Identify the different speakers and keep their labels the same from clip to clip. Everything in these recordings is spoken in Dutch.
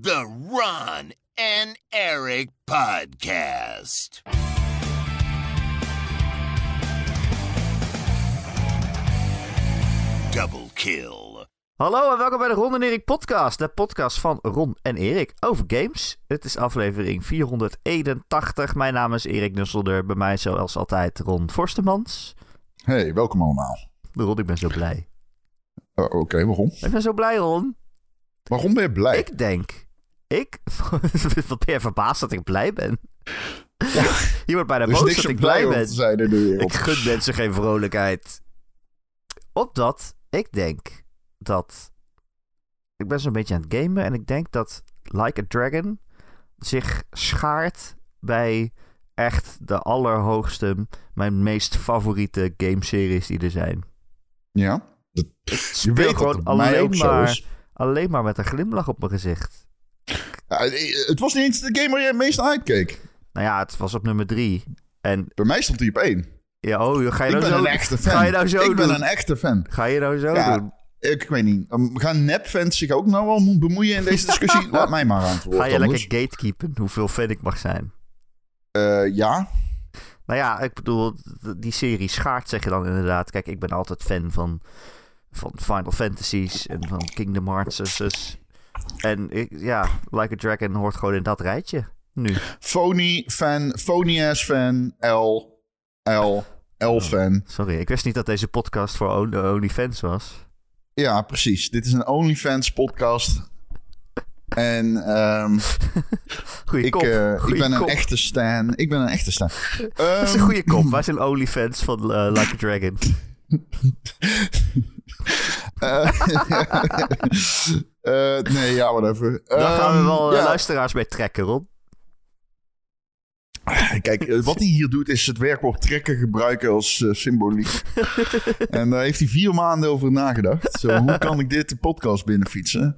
Speaker 1: The Ron and Eric Podcast. Double kill.
Speaker 2: Hallo en welkom bij de Ron en Erik podcast. De podcast van Ron en Erik over games. Het is aflevering 481. Mijn naam is Erik Nusselder. Bij mij zoals altijd Ron Forstemans.
Speaker 3: Hey, welkom allemaal.
Speaker 2: Ron, ik ben zo blij.
Speaker 3: Uh, Oké, waarom?
Speaker 2: Ik ben zo blij, Ron.
Speaker 3: Waarom ben je blij?
Speaker 2: Ik denk... Ik... Wat ben je verbaasd dat ik blij ben? Je wordt bijna
Speaker 3: er
Speaker 2: boos dat ik blij ben.
Speaker 3: zijn de wereld.
Speaker 2: Ik gun mensen geen vrolijkheid. Opdat ik denk dat. Ik ben zo'n beetje aan het gamen en ik denk dat Like a Dragon zich schaart bij echt de allerhoogste, mijn meest favoriete gameseries die er zijn.
Speaker 3: Ja? Dat, je weet
Speaker 2: gewoon alleen maar. Alleen maar met een glimlach op mijn gezicht.
Speaker 3: Ja, eh, het was niet eens de game waar je het meest naar uitkeek.
Speaker 2: Nou ja, het was op nummer drie. En
Speaker 3: Bij mij stond hij op één.
Speaker 2: ja, oh, ga je
Speaker 3: Ik
Speaker 2: nou
Speaker 3: ben
Speaker 2: zo,
Speaker 3: een echte fan.
Speaker 2: Ga je nou zo
Speaker 3: ik
Speaker 2: doen?
Speaker 3: ben een echte fan.
Speaker 2: Ga je nou zo
Speaker 3: Ja,
Speaker 2: doen?
Speaker 3: Ik weet niet. Um, gaan nepfans zich ook nou wel bemoeien in deze discussie? Laat mij maar aan het woord
Speaker 2: Ga je
Speaker 3: anders.
Speaker 2: lekker gatekeepen hoeveel fan ik mag zijn?
Speaker 3: Eh, ja,
Speaker 2: Nou ja, ik bedoel, die serie schaart zeg je dan inderdaad. Kijk, ik ben altijd fan van, van Final Fantasies en van Kingdom Hearts. En ik, ja, Like a Dragon hoort gewoon in dat rijtje nu.
Speaker 3: phony fan, phony ass fan, L, L, L fan.
Speaker 2: Sorry, ik wist niet dat deze podcast voor On- OnlyFans was.
Speaker 3: Ja, precies. Dit is een OnlyFans podcast. En ehm,
Speaker 2: Goeie
Speaker 3: ik,
Speaker 2: kop.
Speaker 3: eh, ik ben een echte stan. Ik ben een echte stan.
Speaker 2: Dat is een
Speaker 3: Ehm,
Speaker 2: goede kop. Wij zijn OnlyFans van eh, Like a Dragon.
Speaker 3: eh, nee, ja, whatever.
Speaker 2: Daar gaan we
Speaker 3: Ehm,
Speaker 2: wel eh,
Speaker 3: ja,
Speaker 2: luisteraars mee trekken, Rob.
Speaker 3: Kijk, eh, wat hij hier doet is het werkwoord trekken gebruiken als symboliek. en daar heeft hij vier maanden over nagedacht. Zo, hoe kan ik dit de podcast binnenfietsen?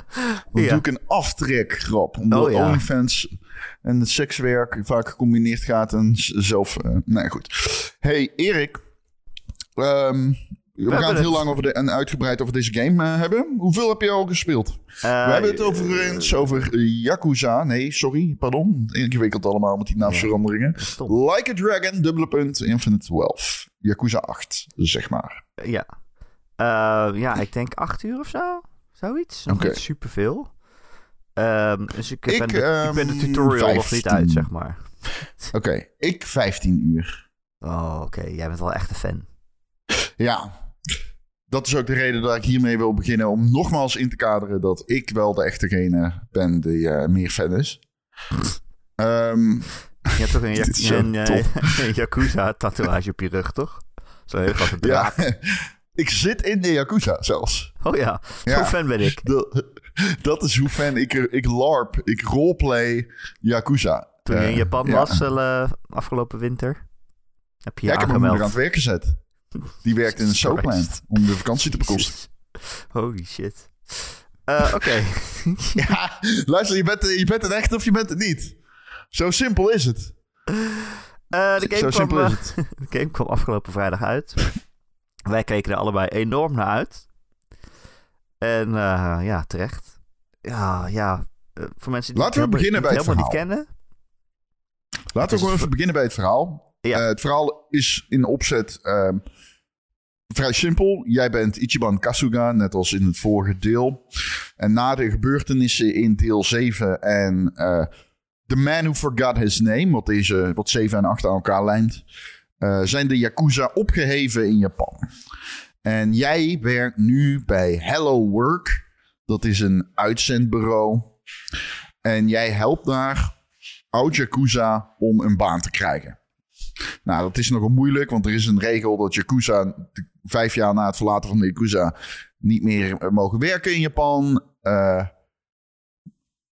Speaker 3: Dan
Speaker 2: Ja.
Speaker 3: doe ik een aftrekgrap. Omdat
Speaker 2: Oh, ja.
Speaker 3: OnlyFans en het sekswerk vaak gecombineerd gaat. En zelf... nou ja, goed. Hey, Erik. Ehm, we, gaan het heel lang over de, en uitgebreid over deze game eh, hebben. Hoeveel heb je al gespeeld?
Speaker 2: Eh,
Speaker 3: We hebben het overigens over Yakuza. Nee, sorry, pardon. Ingewikkeld allemaal met die naamsveranderingen. Like a Dragon, dubbele punt, Infinite Wealth. Yakuza 8, zeg maar.
Speaker 2: Ja. Eh, ja, ik denk acht uur of zo. Zoiets. Nog
Speaker 3: Oké.
Speaker 2: niet superveel. Ehm, dus ik,
Speaker 3: Ik,
Speaker 2: ben de, ik ben de
Speaker 3: ehm,
Speaker 2: tutorial nog niet
Speaker 3: 15.
Speaker 2: uit, zeg maar.
Speaker 3: Oké, ik 15 uur.
Speaker 2: Oh, oké. Jij bent wel echt een fan.
Speaker 3: Ja, dat is ook de reden dat ik hiermee wil beginnen. Om nogmaals in te kaderen dat ik wel de echtegene ben die eh, meer fan is. Ehm,
Speaker 2: Je hebt toch een, Ja-
Speaker 3: zo
Speaker 2: een, eh, een Yakuza-tatoeage op je rug, toch? Zo'n heel grote
Speaker 3: ja,
Speaker 2: draak.
Speaker 3: ik zit in de Yakuza zelfs.
Speaker 2: Oh ja,
Speaker 3: Ja.
Speaker 2: zo'n fan ben ik.
Speaker 3: Dat, dat is hoe fan ik, ik larp. Ik roleplay Yakuza.
Speaker 2: Toen je in
Speaker 3: Eh,
Speaker 2: Japan
Speaker 3: ja.
Speaker 2: was eh, afgelopen winter, heb je je
Speaker 3: Ja, ik heb aan het werk gezet. Die werkt in een soapland om de vakantie te bekostigen.
Speaker 2: Holy shit. Eh, oké.
Speaker 3: Ja, luister, je bent, je bent het echt of je bent het niet. Zo simpel is het.
Speaker 2: Eh, de,
Speaker 3: Zo
Speaker 2: game kwam,
Speaker 3: simpel is
Speaker 2: eh,
Speaker 3: het.
Speaker 2: de game kwam afgelopen vrijdag uit. Wij keken er allebei enorm naar uit. En ja, terecht. Ja, ja. voor mensen die
Speaker 3: Laten we beginnen bij het
Speaker 2: helemaal niet kennen.
Speaker 3: Laten we gewoon even beginnen bij het verhaal. Eh, het verhaal is in opzet ehm, vrij simpel. Jij bent Ichiban Kasuga, net als in het vorige deel. En na de gebeurtenissen in deel 7 en eh The Man Who Forgot His Name, wat, deze, wat 7 en 8 aan elkaar lijnt, eh, zijn de Yakuza opgeheven in Japan. En jij werkt nu bij Hello Work. Dat is een uitzendbureau. En jij helpt daar oud Yakuza om een baan te krijgen. Nou, dat is nogal moeilijk, want er is een regel dat Yakuza vijf jaar na het verlaten van de Yakuza niet meer eh, mogen werken in Japan. Eh,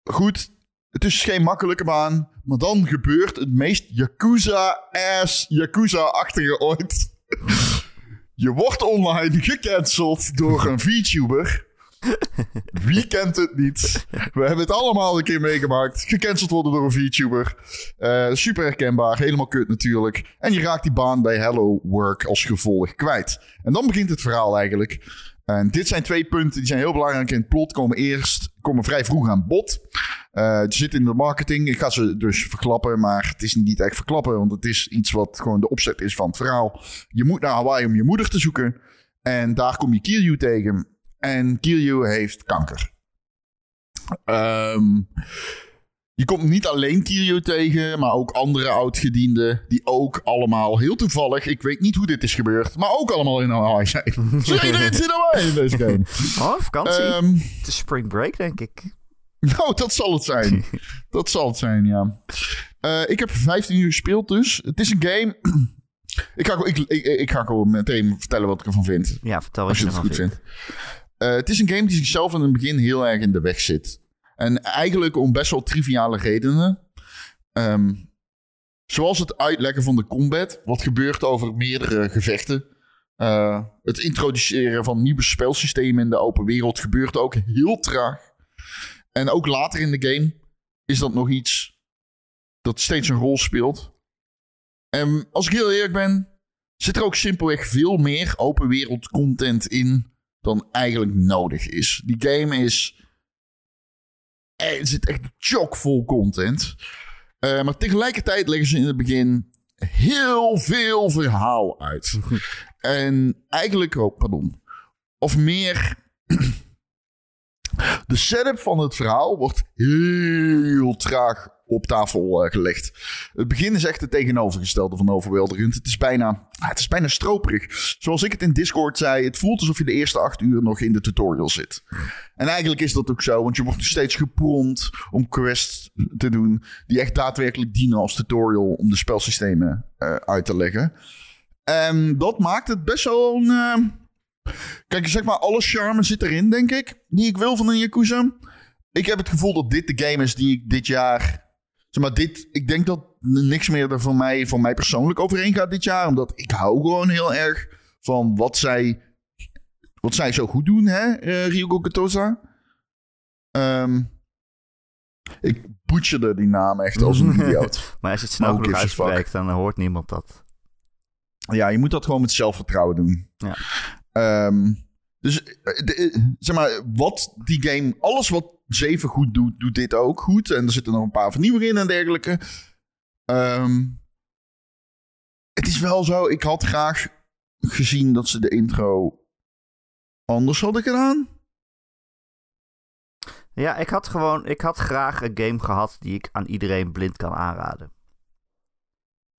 Speaker 3: goed, het is geen makkelijke baan, maar dan gebeurt het meest Yakuza-ass, Yakuza-achtige ooit. Je wordt online gecanceld door een VTuber. Wie kent het niet? We hebben het allemaal een keer meegemaakt. Gecanceld worden door een VTuber. Eh, super herkenbaar. Helemaal kut natuurlijk. En je raakt die baan bij Hello Work als gevolg kwijt. En dan begint het verhaal eigenlijk. En dit zijn twee punten die zijn heel belangrijk in het plot. Komen eerst, komen vrij vroeg aan bod. Uh, het zit in de marketing. Ik ga ze dus verklappen, maar het is niet echt verklappen, want het is iets wat gewoon de opzet is van het verhaal. Je moet naar Hawaii om je moeder te zoeken. En daar kom je Kiryu tegen. En Kiryu heeft kanker. Um, je komt niet alleen Kiryu tegen, maar ook andere oudgedienden. Die ook allemaal heel toevallig, ik weet niet hoe dit is gebeurd, maar ook allemaal in Hawaii zijn. Zo iedereen zit Hawaii in deze game.
Speaker 2: Oh, vakantie. Um, het is spring break, denk ik.
Speaker 3: Nou, dat zal het zijn. dat zal het zijn, ja. Uh, ik heb 15 uur gespeeld dus. Het is een game... ik, ga, ik, ik, ik, ga gewoon meteen vertellen wat ik ervan vind.
Speaker 2: Ja, vertel wat
Speaker 3: je,
Speaker 2: ervan
Speaker 3: goed vindt. Uh, het is een game die zichzelf in het begin heel erg in de weg zit. En eigenlijk om best wel triviale redenen. Um, zoals het uitleggen van de combat, wat gebeurt over meerdere gevechten. Uh, het introduceren van nieuwe spelsystemen in de open wereld gebeurt ook heel traag. En ook later in de game is dat nog iets dat steeds een rol speelt. En als ik heel eerlijk ben, zit er ook simpelweg veel meer open wereld content in dan eigenlijk nodig is. Die game is er zit echt chockvol content. Uh, maar tegelijkertijd leggen ze in het begin heel veel verhaal uit. en eigenlijk, oh, pardon. Of meer. De setup van het verhaal wordt heel traag op tafel uh, gelegd. Het begin is echt het tegenovergestelde van overweldigend. Het is bijna, ah, het is bijna stroperig. Zoals ik het in Discord zei, het voelt alsof je de eerste acht uur nog in de tutorial zit. En eigenlijk is dat ook zo, want je wordt steeds geprompt om quests te doen die echt daadwerkelijk dienen als tutorial om de spelsystemen uh, uit te leggen. En dat maakt het best wel een... Uh... Kijk, zeg maar, alle charme zit erin, denk ik, die ik wil van een Yakuza. Ik heb het gevoel dat dit de game is die ik dit jaar Zeg maar, dit, ik denk dat niks meer er voor mij, voor mij persoonlijk overheen gaat dit jaar. Omdat ik hou gewoon heel erg van wat zij, wat zij zo goed doen, hè, uh, Ryugo Katoza. Um, ik butcherde die naam echt als een idioot.
Speaker 2: maar als je het snel genoeg uitspreekt, dan hoort niemand dat.
Speaker 3: Ja, je moet dat gewoon met zelfvertrouwen doen.
Speaker 2: Ja.
Speaker 3: Um, dus eh, eh, zeg maar, wat die game, alles wat 7 goed doet, doet dit ook goed. En er zitten nog een paar vernieuwingen in en dergelijke. Um, het is wel zo, ik had graag gezien dat ze de intro anders hadden gedaan.
Speaker 2: Ja, ik had gewoon, ik had graag een game gehad die ik aan iedereen blind kan aanraden.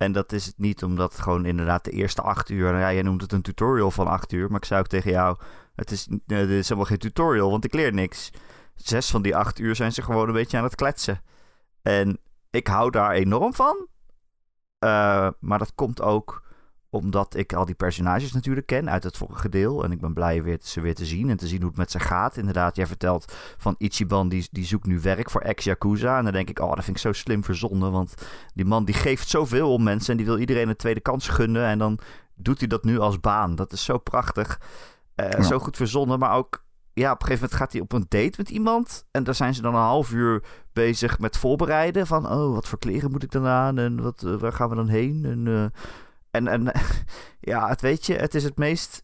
Speaker 2: En dat is het niet omdat gewoon inderdaad de eerste acht uur, ja, jij noemt het een tutorial van acht uur, maar ik zou ook tegen jou, het is, het is helemaal geen tutorial, want ik leer niks zes van die acht uur zijn ze gewoon een beetje aan het kletsen. En ik hou daar enorm van. Uh, maar dat komt ook omdat ik al die personages natuurlijk ken uit het vorige deel. En ik ben blij weer, ze weer te zien en te zien hoe het met ze gaat. Inderdaad, jij vertelt van Ichiban, die, die zoekt nu werk voor ex-Yakuza. En dan denk ik, oh, dat vind ik zo slim verzonnen. Want die man die geeft zoveel om mensen en die wil iedereen een tweede kans gunnen. En dan doet hij dat nu als baan. Dat is zo prachtig. Uh, Zo goed verzonnen, maar ook ja, op een gegeven moment gaat hij op een date met iemand. En daar zijn ze dan een half uur bezig met voorbereiden. Van, oh, wat voor kleren moet ik dan aan? En wat, eh, waar gaan we dan heen? En, uh, en, en ja, het weet je, het is het meest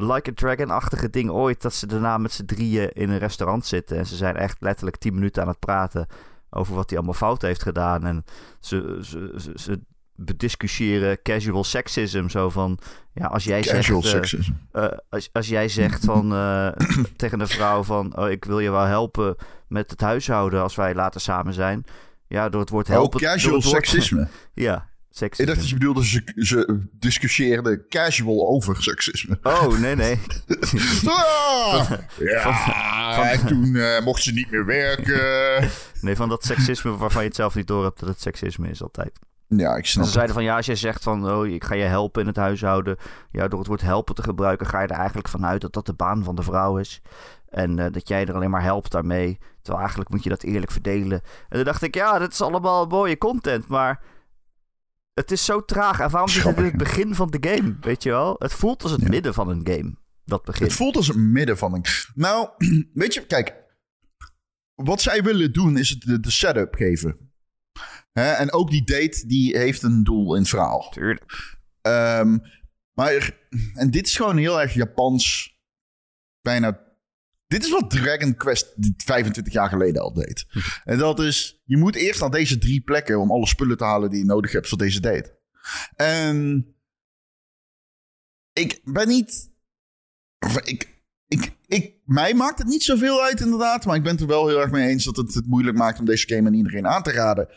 Speaker 2: Like a Dragon-achtige ding ooit. Dat ze daarna met z'n drieën in een restaurant zitten. En ze zijn echt letterlijk tien minuten aan het praten over wat hij allemaal fout heeft gedaan. En ze, ze, ze, ze bediscussiëren casual sexism. Zo van, ja, als jij
Speaker 3: casual
Speaker 2: zegt...
Speaker 3: sexism.
Speaker 2: Uh, als, als jij zegt van, uh, tegen een vrouw van... Oh, ik wil je wel helpen met het huishouden als wij later samen zijn. Ja, door het woord helpen...
Speaker 3: Oh, casual seksisme.
Speaker 2: ja, seksisme.
Speaker 3: Ik dacht dat je bedoelde, ze, ze discussieerden casual over seksisme.
Speaker 2: Oh, nee, nee.
Speaker 3: ah, ja, en toen uh, mocht ze niet meer werken.
Speaker 2: Nee, van dat seksisme waarvan je het zelf niet door hebt dat het seksisme is altijd.
Speaker 3: Ja, ik snap
Speaker 2: Ze zeiden van ja, als jij zegt van oh, ik ga je helpen in het huishouden. Ja, door het woord helpen te gebruiken ga je er eigenlijk vanuit dat dat de baan van de vrouw is. En uh, dat jij er alleen maar helpt daarmee. Terwijl eigenlijk moet je dat eerlijk verdelen. En dan dacht ik, ja, dat is allemaal mooie content, maar het is zo traag. En waarom zit het in het begin van de game, weet je wel? Het voelt als het midden van een game, dat begin.
Speaker 3: Het voelt als het midden van een... Nou, weet je, kijk. Wat zij willen doen is de, de setup geven. Hè? En ook die date, die heeft een doel in het verhaal.
Speaker 2: Tuurlijk.
Speaker 3: Um, maar, en dit is gewoon heel erg Japans bijna... Dit is wat Dragon Quest 25 jaar geleden al deed. En dat is, je moet eerst naar deze drie plekken om alle spullen te halen die je nodig hebt voor deze date. En ik ben niet... Ik, ik, ik, mij maakt het niet zoveel uit inderdaad, maar ik ben het er wel heel erg mee eens dat het het moeilijk maakt om deze game aan iedereen aan te raden.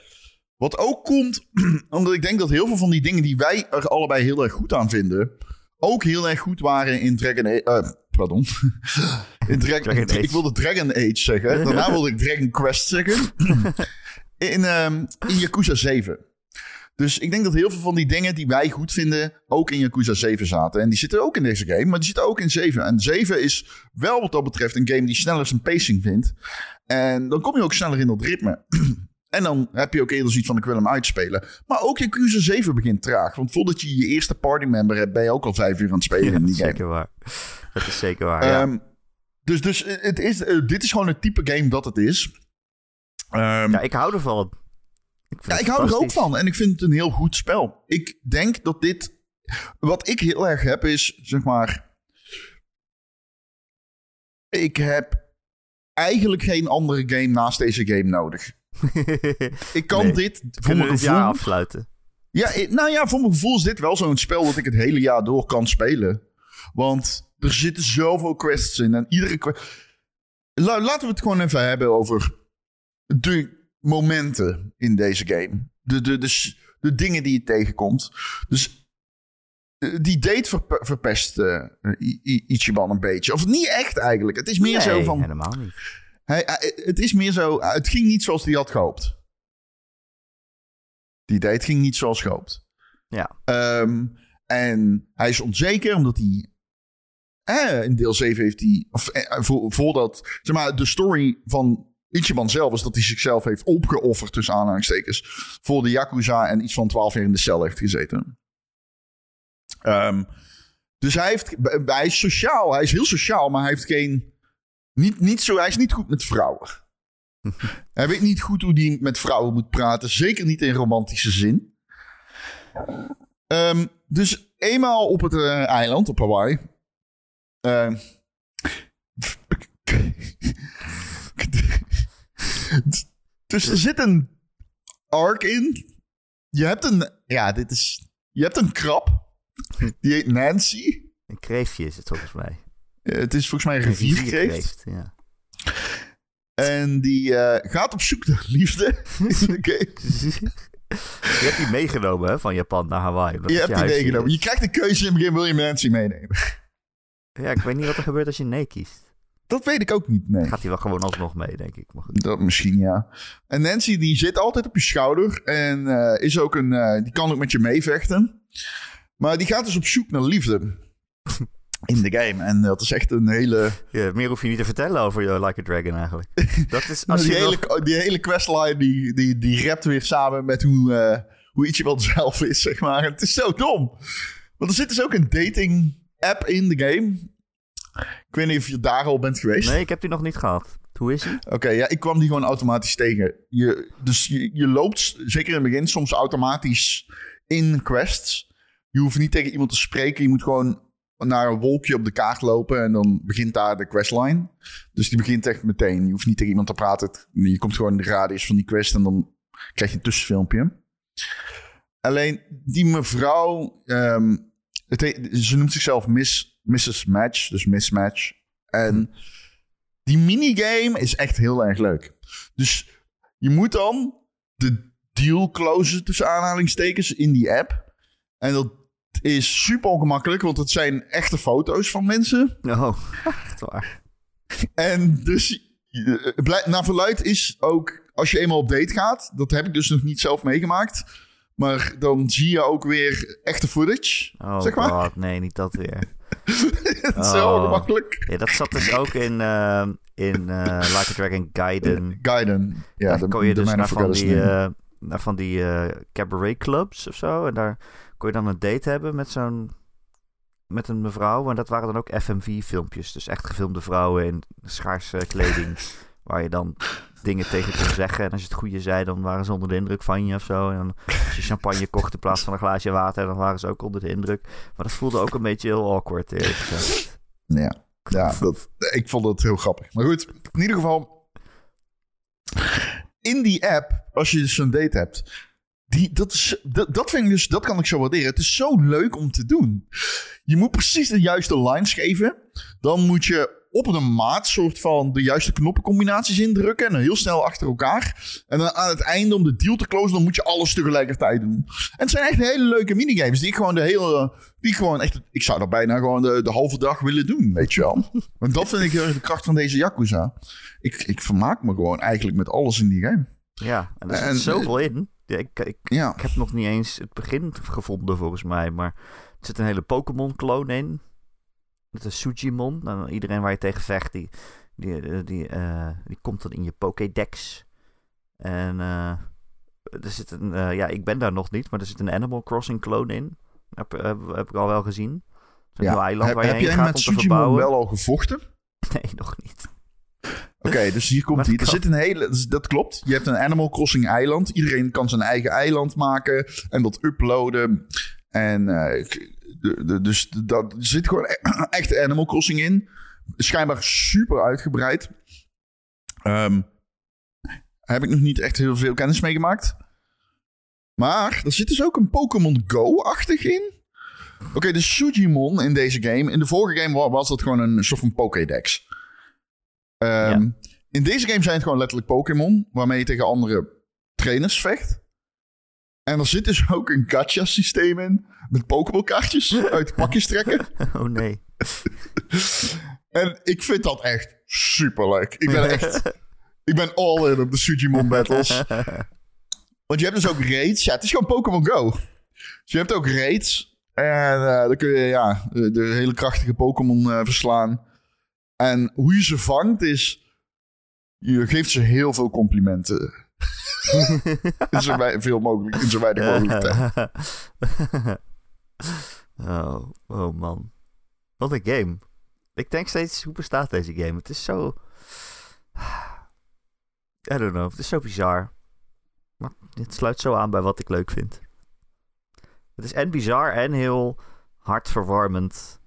Speaker 3: Wat ook komt, omdat ik denk dat heel veel van die dingen die wij er allebei heel erg goed aan vinden, ook heel erg goed waren in Dragon Age. Pardon. in Dragon,
Speaker 2: Dragon Age.
Speaker 3: Ik wilde Dragon Age zeggen. Daarna wilde ik Dragon Quest zeggen. in, ehm, in Yakuza 7. Dus ik denk dat heel veel van die dingen die wij goed vinden, ook in Yakuza 7 zaten. En die zitten ook in deze game, maar die zitten ook in 7. En 7 is wel wat dat betreft een game die sneller zijn pacing vindt. En dan kom je ook sneller in dat ritme. En dan heb je ook eerder zoiets van ik wil hem uitspelen. Maar ook Yakuza 7 begint traag. Want voordat je je eerste partymember hebt, ben je ook al vijf uur aan het spelen
Speaker 2: Ja,
Speaker 3: in die game.
Speaker 2: zeker waar. Dat is zeker waar, ja.
Speaker 3: Ehm, dus dus eh, het is, eh, dit is gewoon het type game dat het is. Ehm,
Speaker 2: ja, ik hou ervan. Ik,
Speaker 3: ja, ik hou er ook van. En ik vind het een heel goed spel. Ik denk dat dit... Wat ik heel erg heb is, zeg maar... Ik heb eigenlijk geen andere game naast deze game nodig. Ik kan
Speaker 2: Nee.
Speaker 3: dit voor
Speaker 2: Kunnen
Speaker 3: mijn
Speaker 2: we het jaar
Speaker 3: gevoel...
Speaker 2: afsluiten?
Speaker 3: Ja, nou ja, voor mijn gevoel is dit wel zo'n spel dat ik het hele jaar door kan spelen. Want er zitten zoveel quests in. En iedere quest... La- laten we het gewoon even hebben over de momenten in deze game. De, de, de, de dingen die je tegenkomt. Dus eh, die date verpe- verpest Ichiban een beetje. Of niet echt eigenlijk. Het is meer
Speaker 2: nee,
Speaker 3: zo van...
Speaker 2: helemaal niet.
Speaker 3: Hij, hij- het is meer zo... Het ging niet zoals hij had gehoopt. Die date ging niet zoals gehoopt.
Speaker 2: Ja.
Speaker 3: Ehm, en hij is onzeker omdat hij. Eh, in deel 7 heeft hij. Of, eh, voor, voordat. Zeg maar, de story van Ichiban zelf is dat hij zichzelf heeft opgeofferd. tussen aanhalingstekens. voor de Yakuza en iets van 12 jaar in de cel heeft gezeten. Ehm, dus hij, heeft, hij is sociaal. Hij is heel sociaal, maar hij heeft geen. Niet, niet zo, hij is niet goed met vrouwen. hij weet niet goed hoe hij met vrouwen moet praten. Zeker niet in romantische zin. Ehm, dus eenmaal op het eh, eiland, op Hawaii. ehm, dus er zit een arc in. Je hebt een. Ja, dit is. Je hebt een krab. Die heet Nancy.
Speaker 2: Een kreeftje is het volgens mij.
Speaker 3: Eh, het is volgens mij een rivierkreeft,
Speaker 2: Ja.
Speaker 3: En die eh, gaat op zoek naar liefde.
Speaker 2: Je hebt die meegenomen hè, van Japan naar Hawaii.
Speaker 3: Je hebt die meegenomen.
Speaker 2: is.
Speaker 3: Je krijgt de keuze in het begin: wil je Nancy meenemen?
Speaker 2: Ja, ik weet niet wat er gebeurt als je nee kiest.
Speaker 3: Dat weet ik ook niet. Nee.
Speaker 2: Gaat hij wel gewoon alsnog mee, denk ik. Maar goed.
Speaker 3: Dat misschien, ja. En Nancy die zit altijd op je schouder. En eh, is ook een, die kan ook met je meevechten. Maar die gaat dus op zoek naar liefde. In de game. En dat is echt een hele...
Speaker 2: Ja, meer hoef je niet te vertellen over je Like a Dragon eigenlijk. Dat is als
Speaker 3: die,
Speaker 2: je
Speaker 3: hele
Speaker 2: nog-
Speaker 3: die hele questline die, die, die rapt weer samen met hoe, eh hoe Ichiban zelf is, zeg maar. Het is zo dom. Want er zit dus ook een dating app in de game. Ik weet niet of je daar al bent geweest.
Speaker 2: Nee, ik heb die nog niet gehad. Hoe is die?
Speaker 3: Oké, ja, ik kwam die gewoon automatisch tegen. Je, dus je, je loopt, zeker in het begin, soms automatisch in quests. Je hoeft niet tegen iemand te spreken. Je moet gewoon naar een wolkje op de kaart lopen en dan begint daar de questline. Dus die begint echt meteen. Je hoeft niet tegen iemand te praten. Je komt gewoon in de radius van die quest en dan krijg je een tussenfilmpje. Alleen die mevrouw, ehm, het heet- ze noemt zichzelf Miss, Mrs. Match, dus Mismatch. En die minigame is echt heel erg leuk. Dus je moet dan de deal closen tussen aanhalingstekens in die app. En dat is super ongemakkelijk, want het zijn echte foto's van mensen.
Speaker 2: Oh, echt waar.
Speaker 3: En dus, eh, naar verluid is ook, als je eenmaal op date gaat, dat heb ik dus nog niet zelf meegemaakt. Maar dan zie je ook weer echte footage,
Speaker 2: Oh
Speaker 3: zeg maar.
Speaker 2: god, nee, niet dat weer.
Speaker 3: Het is zo
Speaker 2: Oh.
Speaker 3: ongemakkelijk.
Speaker 2: Ja, dat zat dus ook in, eh, in eh, Like a Dragon Gaiden.
Speaker 3: Gaiden. Ja,
Speaker 2: daar kon je dus naar van die, naar van die eh, cabaret clubs of zo. En daar kon je dan een date hebben met zo'n... Met een mevrouw. En dat waren dan ook FMV-filmpjes. Dus echt gefilmde vrouwen in schaarse kleding. waar je dan dingen tegen kon zeggen. En als je het goede zei, dan waren ze onder de indruk van je of zo. En dan, als je champagne kocht in plaats van een glaasje water, dan waren ze ook onder de indruk. Maar dat voelde ook een beetje heel awkward, eerlijk gezegd.
Speaker 3: Ja. Ja, dat, ik vond het heel grappig. Maar goed, in ieder geval. In die app, als je dus een date hebt. Die, dat, is, dat, dat, vind ik dus, dat kan ik zo waarderen. Het is zo leuk om te doen. Je moet precies de juiste lines geven. Dan moet je op een maat soort van de juiste knoppencombinaties indrukken. En dan heel snel achter elkaar. En dan aan het einde om de deal te closen, dan moet je alles tegelijkertijd doen. En het zijn echt hele leuke minigames die ik gewoon de hele... Die gewoon echt... Ik zou dat bijna gewoon de, de halve dag willen doen, weet je wel. Want dat vind ik heel erg de kracht van deze Yakuza. Ik, ik vermaak me gewoon eigenlijk met alles in die game.
Speaker 2: Ja, en er zit
Speaker 3: En-
Speaker 2: zoveel in. Ja, ik, ik,
Speaker 3: Ja.
Speaker 2: ik heb nog niet eens het begin gevonden, volgens mij. Maar er zit een hele Pokémon-kloon in. Met een Sujimon. Nou, iedereen waar je tegen vecht, die, die, die, eh, die komt dan in je Pokédex. En eh, er zit een... eh, ja, ik ben daar nog niet, maar er zit een Animal Crossing-kloon in. Heb, heb, heb ik al wel gezien. Zo'n heel eiland
Speaker 3: Heb,
Speaker 2: waar je
Speaker 3: heb
Speaker 2: heen
Speaker 3: jij
Speaker 2: gaat
Speaker 3: met
Speaker 2: om te
Speaker 3: Sujimon
Speaker 2: verbouwen.
Speaker 3: wel al gevochten?
Speaker 2: Nee, nog niet.
Speaker 3: Oké, dus hier komt hij. Er zit een hele. dus Dat klopt. Je hebt een Animal Crossing eiland. Iedereen kan zijn eigen eiland maken en dat uploaden. En eh, ik- de, de, dus dat, zit gewoon e- echt Animal Crossing in. Schijnbaar super uitgebreid. Ehm, heb ik nog niet echt heel veel kennis mee gemaakt. Maar er zit dus ook een Pokémon Go-achtig in. Oké, de Sujimon in deze game. In de vorige game wa- was dat gewoon een soort van Pokédex. Ehm, In deze game zijn het gewoon letterlijk Pokémon. Waarmee je tegen andere trainers vecht. En er zit dus ook een gacha systeem in. Met Pokéball kaartjes uit pakjes trekken.
Speaker 2: Oh nee.
Speaker 3: En ik vind dat echt super leuk. Ik ben echt. ik ben all in op de Sujimon battles. Want je hebt dus ook raids. Ja, het is gewoon Pokémon Go. Dus je hebt ook raids. En eh, dan kun je ja, de, de hele krachtige Pokémon eh, verslaan. En hoe je ze vangt is... Je geeft ze heel veel complimenten. in zo wei- veel mogelijk, in zo weinig mogelijk tijd.
Speaker 2: oh, oh man. Wat een game. Ik denk steeds, hoe bestaat deze game? Het is zo... I don't know, het is zo bizar. Maar het sluit zo aan bij wat ik leuk vind. Het is en bizar en heel hartverwarmend.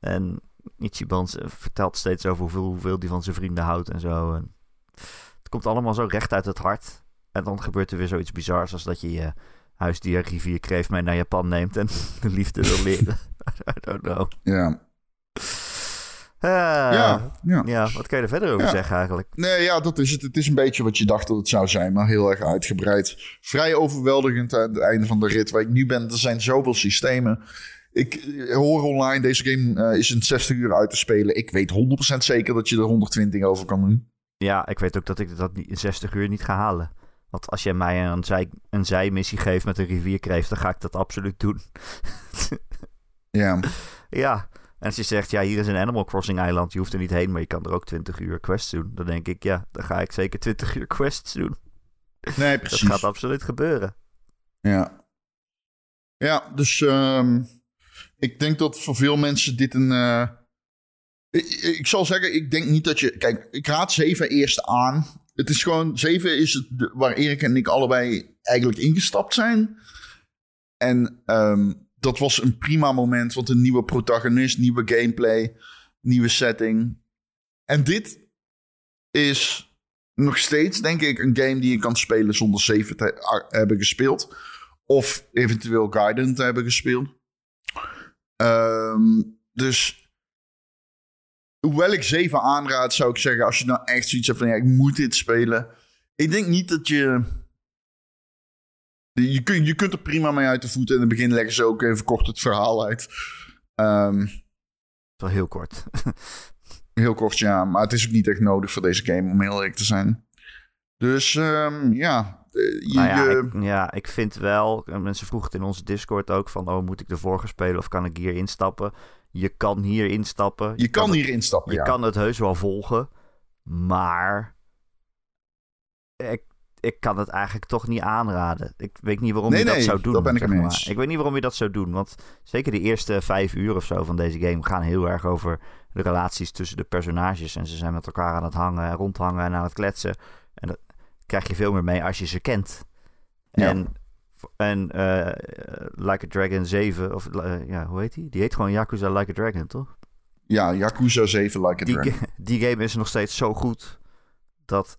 Speaker 2: En Ichiban z- vertelt steeds over hoeveel, hoeveel die van zijn vrienden houdt en zo. En het komt allemaal zo recht uit het hart. En dan gebeurt er weer zoiets bizars als dat je je huisdier rivierkreeft mee naar Japan neemt en de liefde wil leren. I don't know.
Speaker 3: Ja.
Speaker 2: Ah,
Speaker 3: ja, ja.
Speaker 2: ja, wat kan je er verder over
Speaker 3: Ja.
Speaker 2: zeggen eigenlijk?
Speaker 3: Nee, ja, dat is het. Het is een beetje wat je dacht dat het zou zijn, maar heel erg uitgebreid. Vrij overweldigend aan het einde van de rit waar ik nu ben. Er zijn zoveel systemen. Ik eh, hoor online, deze game eh, is in 60 uur uit te spelen. Ik weet 100% zeker dat je er 120 over kan doen.
Speaker 2: Ja, ik weet ook dat ik dat in 60 uur niet ga halen. Want als jij mij een, zij, een zijmissie geeft met een rivierkreeft, dan ga ik dat absoluut doen.
Speaker 3: Ja,
Speaker 2: ja, en als je zegt, ja, hier is een Animal Crossing eiland, je hoeft er niet heen, maar je kan er ook 20 uur quests doen. Dan denk ik, ja, dan ga ik zeker 20 uur quests doen.
Speaker 3: nee,
Speaker 2: Dat
Speaker 3: precies.
Speaker 2: gaat absoluut gebeuren.
Speaker 3: Ja, ja dus ehm, ik denk dat voor veel mensen dit een... eh, ik, zal zeggen, ik denk niet dat je... Kijk, ik raad 7 eerst aan. Het is gewoon... 7 is het waar Erik en ik allebei eigenlijk ingestapt zijn. En ehm, dat was een prima moment, want een nieuwe protagonist, nieuwe gameplay, nieuwe setting. En dit is nog steeds, denk ik, een game die je kan spelen zonder 7 te hebben gespeeld. Of eventueel Gaiden te hebben gespeeld. Ehm, dus hoewel ik 7 aanraad, zou ik zeggen, als je nou echt zoiets hebt van ja, ik moet dit spelen. Ik denk niet dat je. Je, kun, je kunt er prima mee uit de voeten. In het begin leggen ze ook even kort het verhaal uit. Ehm,
Speaker 2: Wel heel kort.
Speaker 3: heel kort, ja. Maar het is ook niet echt nodig voor deze game, om heel eerlijk te zijn. Dus ehm, ja. Eh, Je,
Speaker 2: Nou ja,
Speaker 3: je-
Speaker 2: ik, ja, ik vind wel, en mensen vroegen het in onze Discord ook van, oh, moet ik de vorige spelen of kan ik hier instappen? Je kan hier instappen.
Speaker 3: je kan
Speaker 2: het-
Speaker 3: hier instappen,
Speaker 2: Je
Speaker 3: ja.
Speaker 2: kan het heus wel volgen, maar ik, ik kan het eigenlijk toch niet aanraden. Ik weet niet waarom
Speaker 3: Nee,
Speaker 2: je dat
Speaker 3: nee,
Speaker 2: zou doen.
Speaker 3: dat ben ik
Speaker 2: zeg maar.
Speaker 3: eens.
Speaker 2: Ik weet niet waarom je dat zou doen, want zeker de eerste vijf uur of zo van deze game gaan heel erg over de relaties tussen de personages. En ze zijn met elkaar aan het hangen, rondhangen en aan het kletsen. En dat krijg je veel meer mee als je ze kent.
Speaker 3: Ja.
Speaker 2: En, en eh, Like a Dragon 7, of eh, ja, hoe heet die? Die heet gewoon Yakuza Like a Dragon, toch?
Speaker 3: Ja, Yakuza 7 Like a
Speaker 2: Die,
Speaker 3: Dragon.
Speaker 2: ga- die game is nog steeds zo goed dat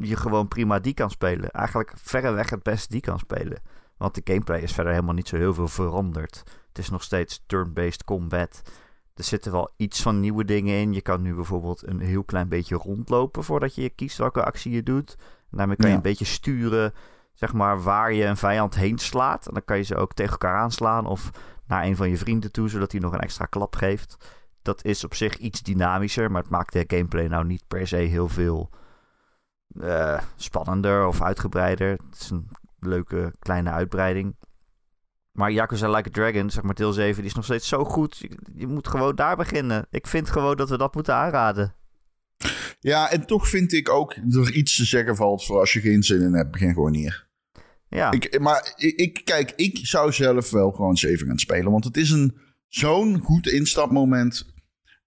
Speaker 2: je gewoon prima die kan spelen. Eigenlijk verreweg het beste die kan spelen. Want de gameplay is verder helemaal niet zo heel veel veranderd. Het is nog steeds turn-based combat. Er zitten wel iets van nieuwe dingen in. Je kan nu bijvoorbeeld een heel klein beetje rondlopen voordat je kiest welke actie je doet. En daarmee kan je
Speaker 3: Ja.
Speaker 2: een beetje sturen, zeg maar, waar je een vijand heen slaat. En dan kan je ze ook tegen elkaar aanslaan of naar een van je vrienden toe, zodat hij nog een extra klap geeft. Dat is op zich iets dynamischer, maar het maakt de gameplay nou niet per se heel veel eh, spannender of uitgebreider. Het is een leuke kleine uitbreiding. Maar Yakuza Like a Dragon, zeg maar deel 7, die is nog steeds zo goed. Je, je moet gewoon daar beginnen. Ik vind gewoon dat we dat moeten aanraden.
Speaker 3: Ja, en toch vind ik ook dat er iets te zeggen valt voor als je geen zin in hebt, begin gewoon hier.
Speaker 2: Ja,
Speaker 3: Ik, maar ik, ik- kijk, ik zou zelf wel gewoon 7 gaan spelen. Want het is een zo'n goed instapmoment.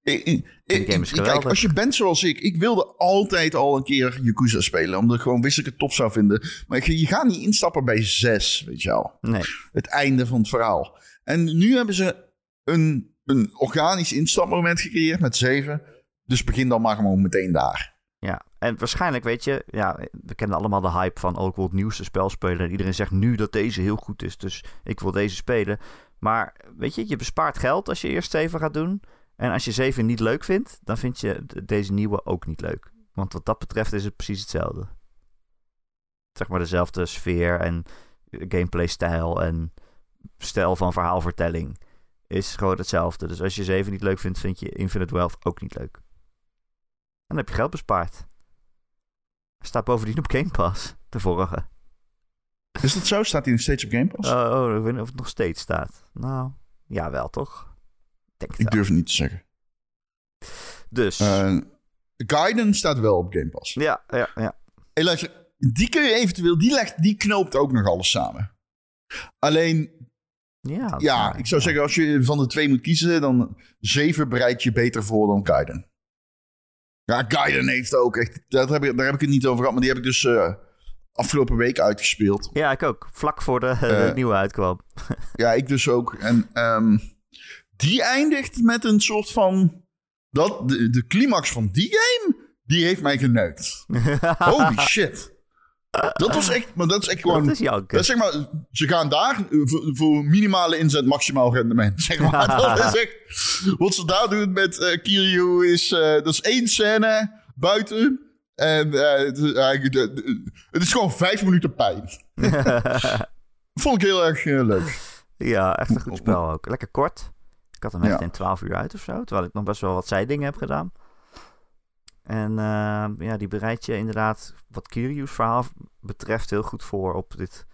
Speaker 3: Ik, ik,
Speaker 2: game is
Speaker 3: kijk, als je bent zoals ik, ik wilde altijd al een keer Yakuza spelen. Omdat ik gewoon wist dat ik het tof zou vinden. Maar je, je gaat niet instappen bij 6, weet je wel.
Speaker 2: nee.
Speaker 3: Het einde van het verhaal. En nu hebben ze een, een organisch instapmoment gecreëerd met 7. Dus begin dan maar gewoon meteen daar.
Speaker 2: Ja, en waarschijnlijk weet je, ja, we kennen allemaal de hype van, oh, ik wil het nieuwste spel spelen. En iedereen zegt nu dat deze heel goed is, dus ik wil deze spelen. Maar weet je, je bespaart geld als je eerst 7 gaat doen. En als je 7 niet leuk vindt, dan vind je deze nieuwe ook niet leuk. Want wat dat betreft is het precies hetzelfde. Zeg maar dezelfde sfeer en gameplay-stijl en stijl van verhaalvertelling is gewoon hetzelfde. Dus als je 7 niet leuk vindt, vind je Infinite Wealth ook niet leuk. En dan heb je geld bespaard. Staat bovendien op Game Pass, de vorige.
Speaker 3: Is dat zo? Staat hij nog steeds op Game Pass?
Speaker 2: Oh, oh, ik weet niet of het nog steeds staat. Nou, ja wel toch? Ik Denk het
Speaker 3: ik
Speaker 2: wel.
Speaker 3: durf het niet te zeggen.
Speaker 2: Dus,
Speaker 3: Eh Gaiden staat wel op Game Pass.
Speaker 2: ja, ja, ja.
Speaker 3: Hey, luister, die kun je eventueel, die, legt, die knoopt ook nog alles samen. Alleen,
Speaker 2: Ja, dat
Speaker 3: ja,
Speaker 2: waar,
Speaker 3: ik zou zeggen, als je van de twee moet kiezen, dan 7 bereidt je beter voor dan Gaiden. Ja, Gaiden heeft ook echt, daar heb ik, daar heb ik het niet over gehad, maar die heb ik dus eh, afgelopen week uitgespeeld.
Speaker 2: Ja, ik ook. Vlak voor de eh,
Speaker 3: Eh,
Speaker 2: nieuwe uitkwam.
Speaker 3: Ja, ik dus ook. En ehm, die eindigt met een soort van, dat, de, de climax van die game, die heeft mij geneukt. Holy shit. Dat was echt, maar dat is echt gewoon...
Speaker 2: dat is janken.
Speaker 3: Dat is zeg maar, ze gaan daar voor, voor minimale inzet, maximaal rendement. Zeg maar. dat is echt, wat ze daar doen met eh Kiryu is, eh, dat is één scène buiten. En eh, het, is eigenlijk de- de- het is gewoon vijf minuten pijn. Vond ik heel erg leuk.
Speaker 2: ja, echt een goed spel ook. Lekker kort. Ik had hem echt
Speaker 3: Ja.
Speaker 2: in 12 uur uit of zo. Terwijl ik nog best wel wat zijdingen heb gedaan. En eh, ja, die bereidt je inderdaad, wat Kiryu's verhaal betreft, heel goed voor op dit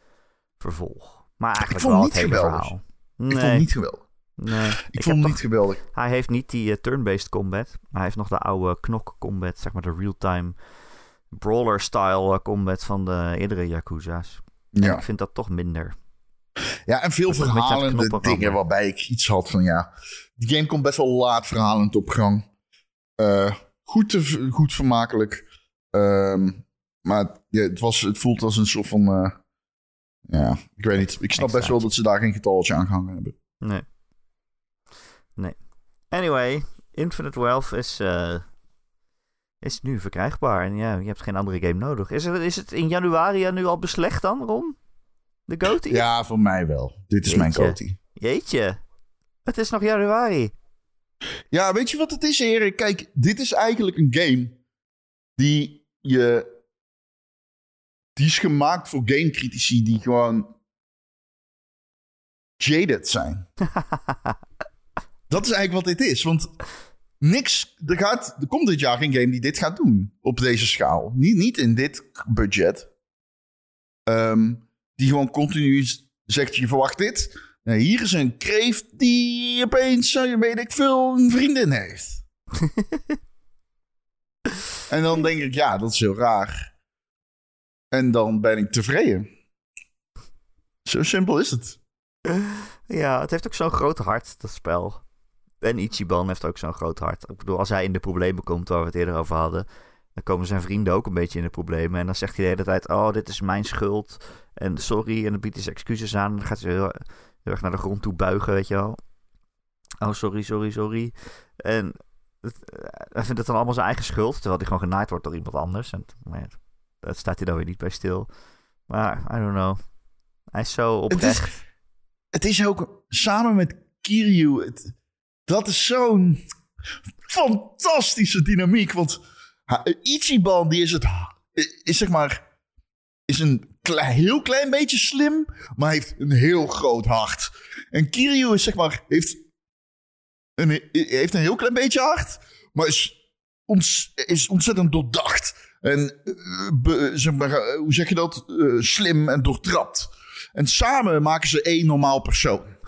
Speaker 2: vervolg. Maar eigenlijk
Speaker 3: vond
Speaker 2: wel
Speaker 3: het
Speaker 2: hele
Speaker 3: geweldig.
Speaker 2: verhaal.
Speaker 3: Ik
Speaker 2: Nee,
Speaker 3: vond het niet geweldig.
Speaker 2: nee.
Speaker 3: Ik, vond het niet geweldig.
Speaker 2: Hij heeft niet die eh, turn-based combat. Maar hij heeft nog de oude knok combat, zeg maar de real-time brawler-style eh, combat van de eerdere Yakuza's. En
Speaker 3: Ja.
Speaker 2: ik vind dat toch minder.
Speaker 3: Ja, en veel
Speaker 2: het
Speaker 3: verhalende dingen waarbij ik iets had van ja. Die game komt best wel laat verhalend op gang. Eh, goed, te, goed vermakelijk. Ehm, maar ja, het, was, het voelt als een soort van. eh, ja, ik weet niet. Ik snap best wel dat ze daar geen getalletje aan gehangen hebben.
Speaker 2: Nee. Nee. Anyway, Infinite Wealth is, eh, is nu verkrijgbaar. En ja, je hebt geen andere game nodig. Is het, is het in januari nu al beslecht dan, Ron? De GOTY?
Speaker 3: Ja, voor mij wel. Dit is mijn coty.
Speaker 2: Jeetje. Het is nog januari.
Speaker 3: Ja, weet je wat het is, heren? Kijk, dit is eigenlijk een game die je. Die is gemaakt voor gamecritici die gewoon. jaded zijn. dat is eigenlijk wat dit is. Want niks. Er, gaat, er komt dit jaar geen game die dit gaat doen. Op deze schaal. Niet, niet in dit budget. Ehm, die gewoon continu zegt: je verwacht dit. Nou, hier is een kreeft die opeens, eh, weet ik veel, een vriendin heeft. en dan denk ik, ja, dat is heel raar. En dan ben ik tevreden. Zo simpel is het.
Speaker 2: Ja, het heeft ook zo'n groot hart, dat spel. En Ichiban heeft ook zo'n groot hart. Ik bedoel, als hij in de problemen komt waar we het eerder over hadden... dan komen zijn vrienden ook een beetje in de problemen. En dan zegt hij de hele tijd, oh, dit is mijn schuld. En sorry, en dan biedt hij zijn excuses aan. En dan gaat hij heel, heel erg naar de grond toe buigen, weet je wel. Oh, sorry, sorry, sorry. En het, eh, hij vindt het dan allemaal zijn eigen schuld, terwijl hij gewoon genaaid wordt door iemand anders. En maar daar staat hij dan weer niet bij stil. Maar, I don't know. Hij is zo
Speaker 3: Het
Speaker 2: oprecht.
Speaker 3: is, het is ook samen met Kiryu. Het, dat is zo'n fantastische dynamiek. Want Ichiban, die is het. Is zeg maar. Is een heel klein beetje slim. Maar heeft een heel groot hart. En Kiryu is zeg maar. Heeft een, heeft een heel klein beetje hart. Maar is, ons, is ontzettend doordacht. En eh, zeg maar, eh, hoe zeg je dat? Eh, slim en doortrapt. En samen maken ze één normaal persoon.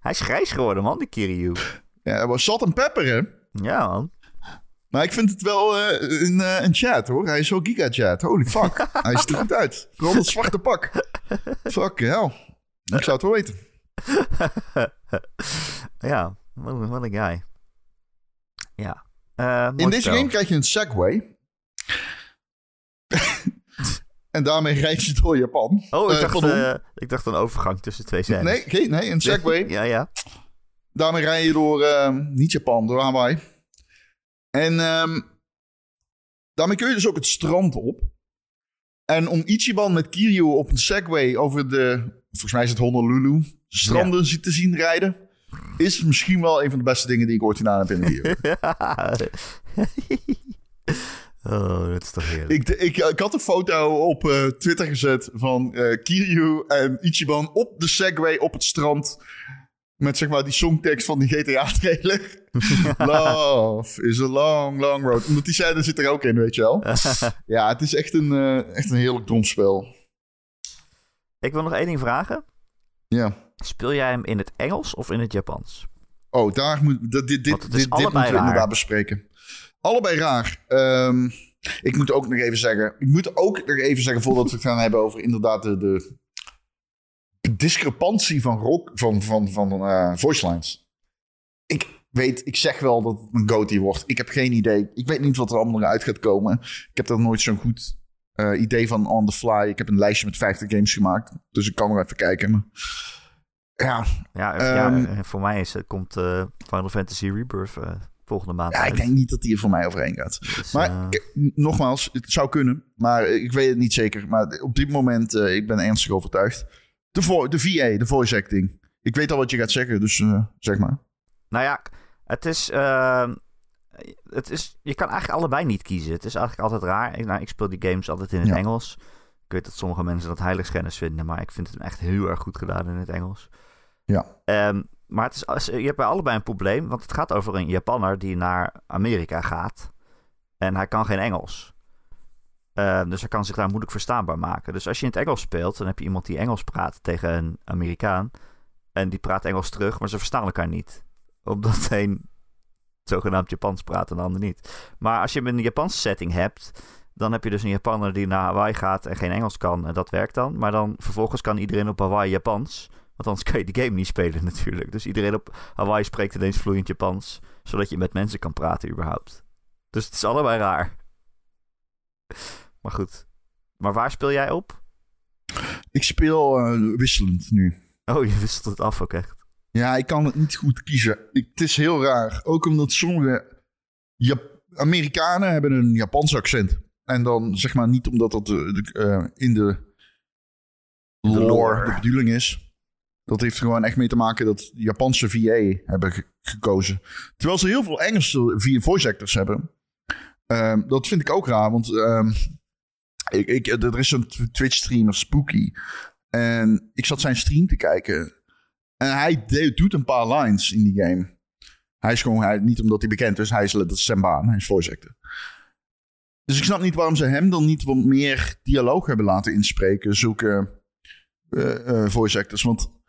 Speaker 2: hij is grijs geworden, man, die Kiryu.
Speaker 3: Ja, hij was zat en pepper, hè?
Speaker 2: Ja, man.
Speaker 3: Maar ik vind het wel eh, een, eh, een chat, hoor. Hij is zo giga-chat. Holy fuck. hij ziet er goed uit. Vooral dat zwarte pak. Fuck hell. Ik zou het wel weten.
Speaker 2: Ja, wat een, guy. Ja. Eh,
Speaker 3: In deze game krijg je een Segway. en daarmee rijd je door Japan.
Speaker 2: Oh, ik, dacht, ik dacht een overgang tussen twee scènes.
Speaker 3: nee, nee, een Segway.
Speaker 2: Ja, ja.
Speaker 3: Daarmee rij je door, ehm, niet Japan, door Hawaii. En ehm, daarmee kun je dus ook het strand op. En om Ichiban met Kiryu op een Segway over de, volgens mij is het Honolulu, stranden te zien rijden, is misschien wel een van de beste dingen die ik ooit gedaan heb in een video.
Speaker 2: oh, dat is toch heerlijk.
Speaker 3: ik, ik, ik had een foto op eh, Twitter gezet van eh, Kiryu en Ichiban op de Segway op het strand. Met zeg maar die songtekst van die GTA-trailer. Love is a long, long road. Omdat die scène zit er ook in, weet je wel. Ja, het is echt een, eh, echt een heerlijk dom spel.
Speaker 2: Ik wil nog één ding vragen.
Speaker 3: Ja.
Speaker 2: Speel jij hem in het Engels of in het Japans?
Speaker 3: Oh, daar moet, dit, dit, dit, dit, moeten we inderdaad bespreken. Allebei raar. Ehm, ik moet ook nog even zeggen... Ik moet ook nog even zeggen, voordat we het gaan hebben over inderdaad de, de discrepantie van, rock, van, van, van eh, voice lines. Ik weet, ik zeg wel dat het een goatee wordt. Ik heb geen idee. Ik weet niet wat er allemaal uit gaat komen. Ik heb daar nooit zo'n goed eh, idee van on the fly. Ik heb een lijstje met 50 games gemaakt. Dus ik kan nog even kijken. Maar... Ja,
Speaker 2: Ja,
Speaker 3: Ehm,
Speaker 2: ja eh, voor mij is, het- komt eh, Final Fantasy Rebirth volgende maand
Speaker 3: ja, ik denk niet dat die er voor mij overheen gaat.
Speaker 2: Dus,
Speaker 3: Maar nogmaals, het zou kunnen. Maar ik weet het niet zeker. Maar op dit moment, ik ben ernstig overtuigd. De, vo de VA, de voice acting. Ik weet al wat je gaat zeggen, dus eh, zeg maar.
Speaker 2: Nou ja, het is, ehm, het is... Je kan eigenlijk allebei niet kiezen. Het is eigenlijk altijd raar. Ik, nou, ik speel die games altijd in het
Speaker 3: Ja.
Speaker 2: Engels. Ik weet dat sommige mensen dat heiligschennis vinden, maar ik vind het echt heel erg goed gedaan in het Engels.
Speaker 3: Ja.
Speaker 2: Ehm, maar het is, je hebt bij allebei een probleem, want het gaat over een Japanner die naar Amerika gaat. En hij kan geen Engels. Ehm, dus hij kan zich daar moeilijk verstaanbaar maken. Dus als je in het Engels speelt, dan heb je iemand die Engels praat tegen een Amerikaan. En die praat Engels terug, maar ze verstaan elkaar niet. Omdat de een zogenaamd Japans praat en de ander niet. Maar als je in een Japanse setting hebt, dan heb je dus een Japanner die naar Hawaii gaat en geen Engels kan. En dat werkt dan. Maar dan vervolgens kan iedereen op Hawaii Japans. Want anders kan je die game niet spelen natuurlijk. Dus iedereen op Hawaii spreekt ineens vloeiend Japans. Zodat je met mensen kan praten überhaupt. Dus het is allebei raar. Maar goed. Maar waar speel jij op?
Speaker 3: Ik speel eh, wisselend nu.
Speaker 2: Oh, je wisselt het af ook echt.
Speaker 3: Ja, ik kan het niet goed kiezen. Ik, het is heel raar. Ook omdat sommige Jap- Amerikanen hebben een Japans accent. En dan zeg maar niet omdat dat de, de, eh, in de lore,
Speaker 2: lore.
Speaker 3: de bedoeling is. Dat heeft gewoon echt mee te maken dat Japanse VA hebben ge- gekozen. Terwijl ze heel veel Engelse voice actors hebben. Ehm, dat vind ik ook raar, want ehm, ik, ik, er is een Twitch-streamer, Spooky. En ik zat zijn stream te kijken. En hij doet een paar lines in die game. Hij is gewoon, hij, niet omdat hij bekend is, hij is, dat is zijn baan. Hij is voice actor. Dus ik snap niet waarom ze hem dan niet wat meer dialoog hebben laten inspreken. Zulke eh, voice actors. Want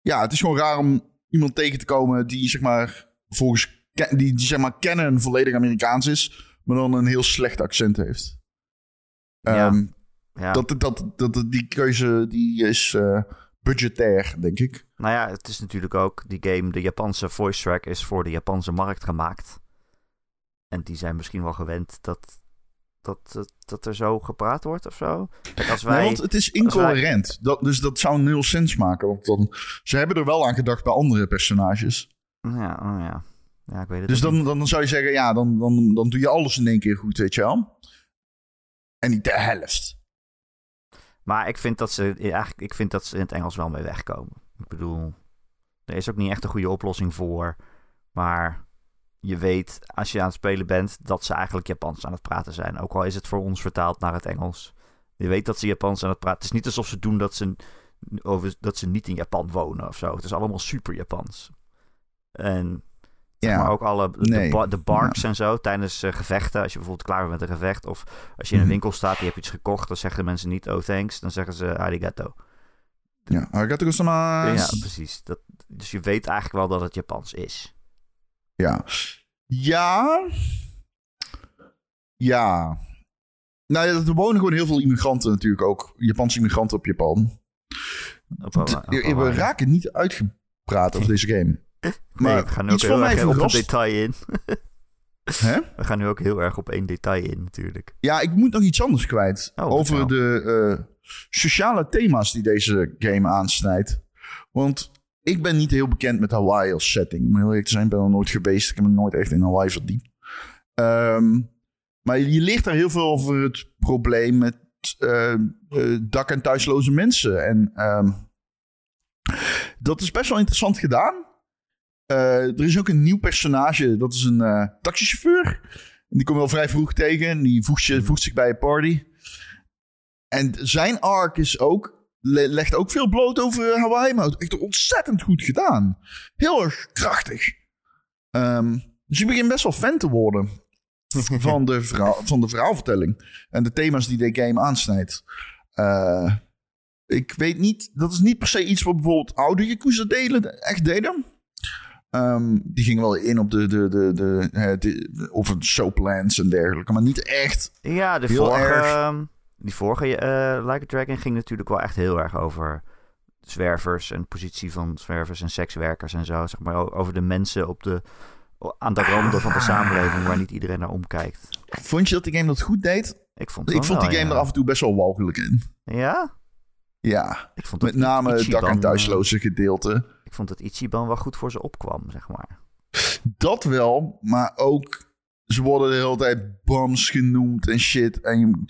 Speaker 3: ja, het is gewoon raar om iemand tegen te komen die zeg maar volgens die, die zeg maar kennen volledig Amerikaans is, maar dan een heel slecht accent heeft.
Speaker 2: Ja.
Speaker 3: Ehm,
Speaker 2: Ja.
Speaker 3: dat, dat, dat, die keuze die is eh, budgetair, denk ik.
Speaker 2: Nou ja, het is natuurlijk ook die game, de Japanse voice track is voor de Japanse markt gemaakt. En die zijn misschien wel gewend dat dat, dat, dat er zo gepraat wordt of zo. Kijk, als wij...
Speaker 3: Nee, want het is incoherent. Dat, dus dat zou nul sens maken. Want dan, ze hebben er wel aan gedacht bij andere personages.
Speaker 2: Ja, oh ja. Ja, ik weet het
Speaker 3: Dus dan, dan zou je zeggen, ja, dan, dan, dan doe je alles in één keer goed, weet je wel. En niet de helft.
Speaker 2: Maar ik vind, dat ze, eigenlijk, ik vind dat ze in het Engels wel mee wegkomen. Ik bedoel, er is ook niet echt een goede oplossing voor. Maar je weet, als je aan het spelen bent, dat ze eigenlijk Japans aan het praten zijn. Ook al is het voor ons vertaald naar het Engels. Je weet dat ze Japans aan het praten. Het is niet alsof ze doen dat ze, over, dat ze niet in Japan wonen of zo. Het is allemaal super Japans. En zeg
Speaker 3: Ja,
Speaker 2: maar ook alle de,
Speaker 3: nee.
Speaker 2: ba- de barks en zo tijdens eh, gevechten. Als je bijvoorbeeld klaar bent met een gevecht. Of als je in een
Speaker 3: Mhm.
Speaker 2: winkel staat en je hebt iets gekocht. Dan zeggen de mensen niet oh thanks. Dan zeggen ze arigato.
Speaker 3: ja. Arigato gozaimasu.
Speaker 2: Ja, precies. Dat, dus je weet eigenlijk wel dat het Japans is.
Speaker 3: Ja. Ja. Ja. Nou ja, er wonen gewoon heel veel immigranten natuurlijk ook. Japanse immigranten op Japan.
Speaker 2: Op, op-
Speaker 3: D-
Speaker 2: op-
Speaker 3: we raken niet uitgepraat over deze game.
Speaker 2: Nee,
Speaker 3: Maar
Speaker 2: we gaan nu ook heel erg op een detail in.
Speaker 3: Hè?
Speaker 2: We gaan nu ook heel erg op één detail in natuurlijk.
Speaker 3: Ja, ik moet nog iets anders kwijt.
Speaker 2: Oh,
Speaker 3: over de eh, sociale thema's die deze game aansnijdt. Want ik ben niet heel bekend met Hawaii als setting. Om heel eerlijk te zijn, ik ben er nooit geweest. Ik heb me nooit echt in Hawaii verdiept. Ehm, maar je leert daar heel veel over het probleem met eh, eh, dak- en thuisloze mensen. En ehm, dat is best wel interessant gedaan. Eh, er is ook een nieuw personage. Dat is een eh, taxichauffeur. En die kom je al vrij vroeg tegen. En die voegt, je, voegt zich bij je party. En zijn arc is ook, le- legt ook veel bloot over Hawaii. Maar echt ontzettend goed gedaan. Heel erg krachtig. Ehm, dus je begint best wel fan te worden. van, de verhaal, van de verhaalvertelling. En de thema's die de game aansnijdt. Eh, ik weet niet, dat is niet per se iets wat bijvoorbeeld oude Yakuza delen, echt deden. Ehm, die gingen wel in op de, de, de, de, eh, de, over soaplands en dergelijke, maar niet echt.
Speaker 2: Ja, de vorige,
Speaker 3: erg.
Speaker 2: ehm, die vorige eh, Like a Dragon ging natuurlijk wel echt heel erg over zwervers en positie van zwervers en sekswerkers en zo. Zeg maar over de mensen op de, aan de randen van de samenleving waar niet iedereen naar omkijkt.
Speaker 3: Vond je dat die game dat goed deed?
Speaker 2: Ik vond,
Speaker 3: Ik vond
Speaker 2: wel,
Speaker 3: die game
Speaker 2: ja.
Speaker 3: er af en toe best wel walgelijk in.
Speaker 2: Ja?
Speaker 3: Ja,
Speaker 2: Ik vond
Speaker 3: met name het dak- en
Speaker 2: eh,
Speaker 3: thuisloze gedeelte.
Speaker 2: Ik vond dat Ichiban wel goed voor ze opkwam, zeg maar.
Speaker 3: Dat wel, maar ook ze worden de hele tijd bums genoemd en shit. En je,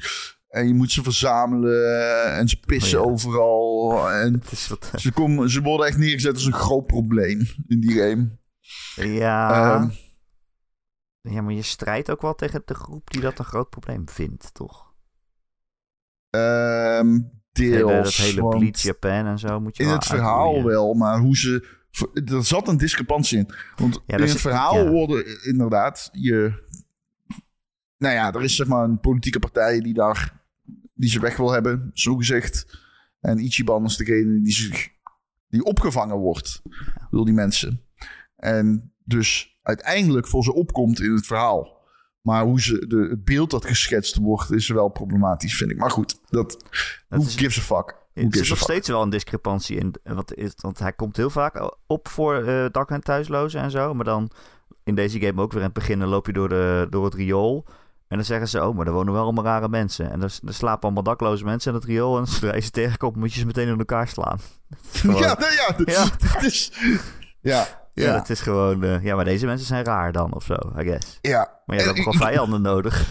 Speaker 3: en je moet ze verzamelen en ze pissen
Speaker 2: Oh ja.
Speaker 3: overal. En
Speaker 2: wat,
Speaker 3: ze, komen, ze worden echt neergezet als een groot probleem in die game.
Speaker 2: ja,
Speaker 3: Ehm,
Speaker 2: ja, maar je strijdt ook wel tegen de groep die dat een groot probleem vindt, toch?
Speaker 3: ehm,
Speaker 2: Dat hele,
Speaker 3: deels.
Speaker 2: dat hele Japan en zo moet je
Speaker 3: in het verhaal
Speaker 2: uitroeien.
Speaker 3: wel, maar hoe ze... Er zat een discrepantie in. Want
Speaker 2: Ja,
Speaker 3: in het verhaal
Speaker 2: ja.
Speaker 3: worden inderdaad je... Nou ja, er is zeg maar een politieke partij die daar... Die ze weg wil hebben, zo gezegd. En Ichiban is degene die, zich, die opgevangen wordt door die mensen. En dus uiteindelijk voor ze opkomt in het verhaal. Maar hoe ze, de, het beeld dat geschetst wordt is wel problematisch, vind ik. Maar goed, dat,
Speaker 2: Dat
Speaker 3: who
Speaker 2: is-
Speaker 3: gives a fuck? Who
Speaker 2: Er zit
Speaker 3: a
Speaker 2: nog steeds wel een discrepantie in. Want, is, want hij komt heel vaak op voor eh, dak- en thuislozen en zo. Maar dan in deze game ook weer in het begin dan loop je door, de, door het riool. En dan zeggen ze, oh, maar er wonen wel allemaal rare mensen. En er, er slapen allemaal dakloze mensen in het riool. En zodra je ze tegenkomt, moet je ze meteen in elkaar slaan. Is gewoon-
Speaker 3: Ja, ja,
Speaker 2: Ja.
Speaker 3: is... Ja,
Speaker 2: ja,
Speaker 3: ja,
Speaker 2: het is gewoon... eh, ja, maar deze mensen zijn raar dan, of zo, I guess.
Speaker 3: ja.
Speaker 2: Maar je hebt ook wel
Speaker 3: ik-
Speaker 2: vijanden nodig.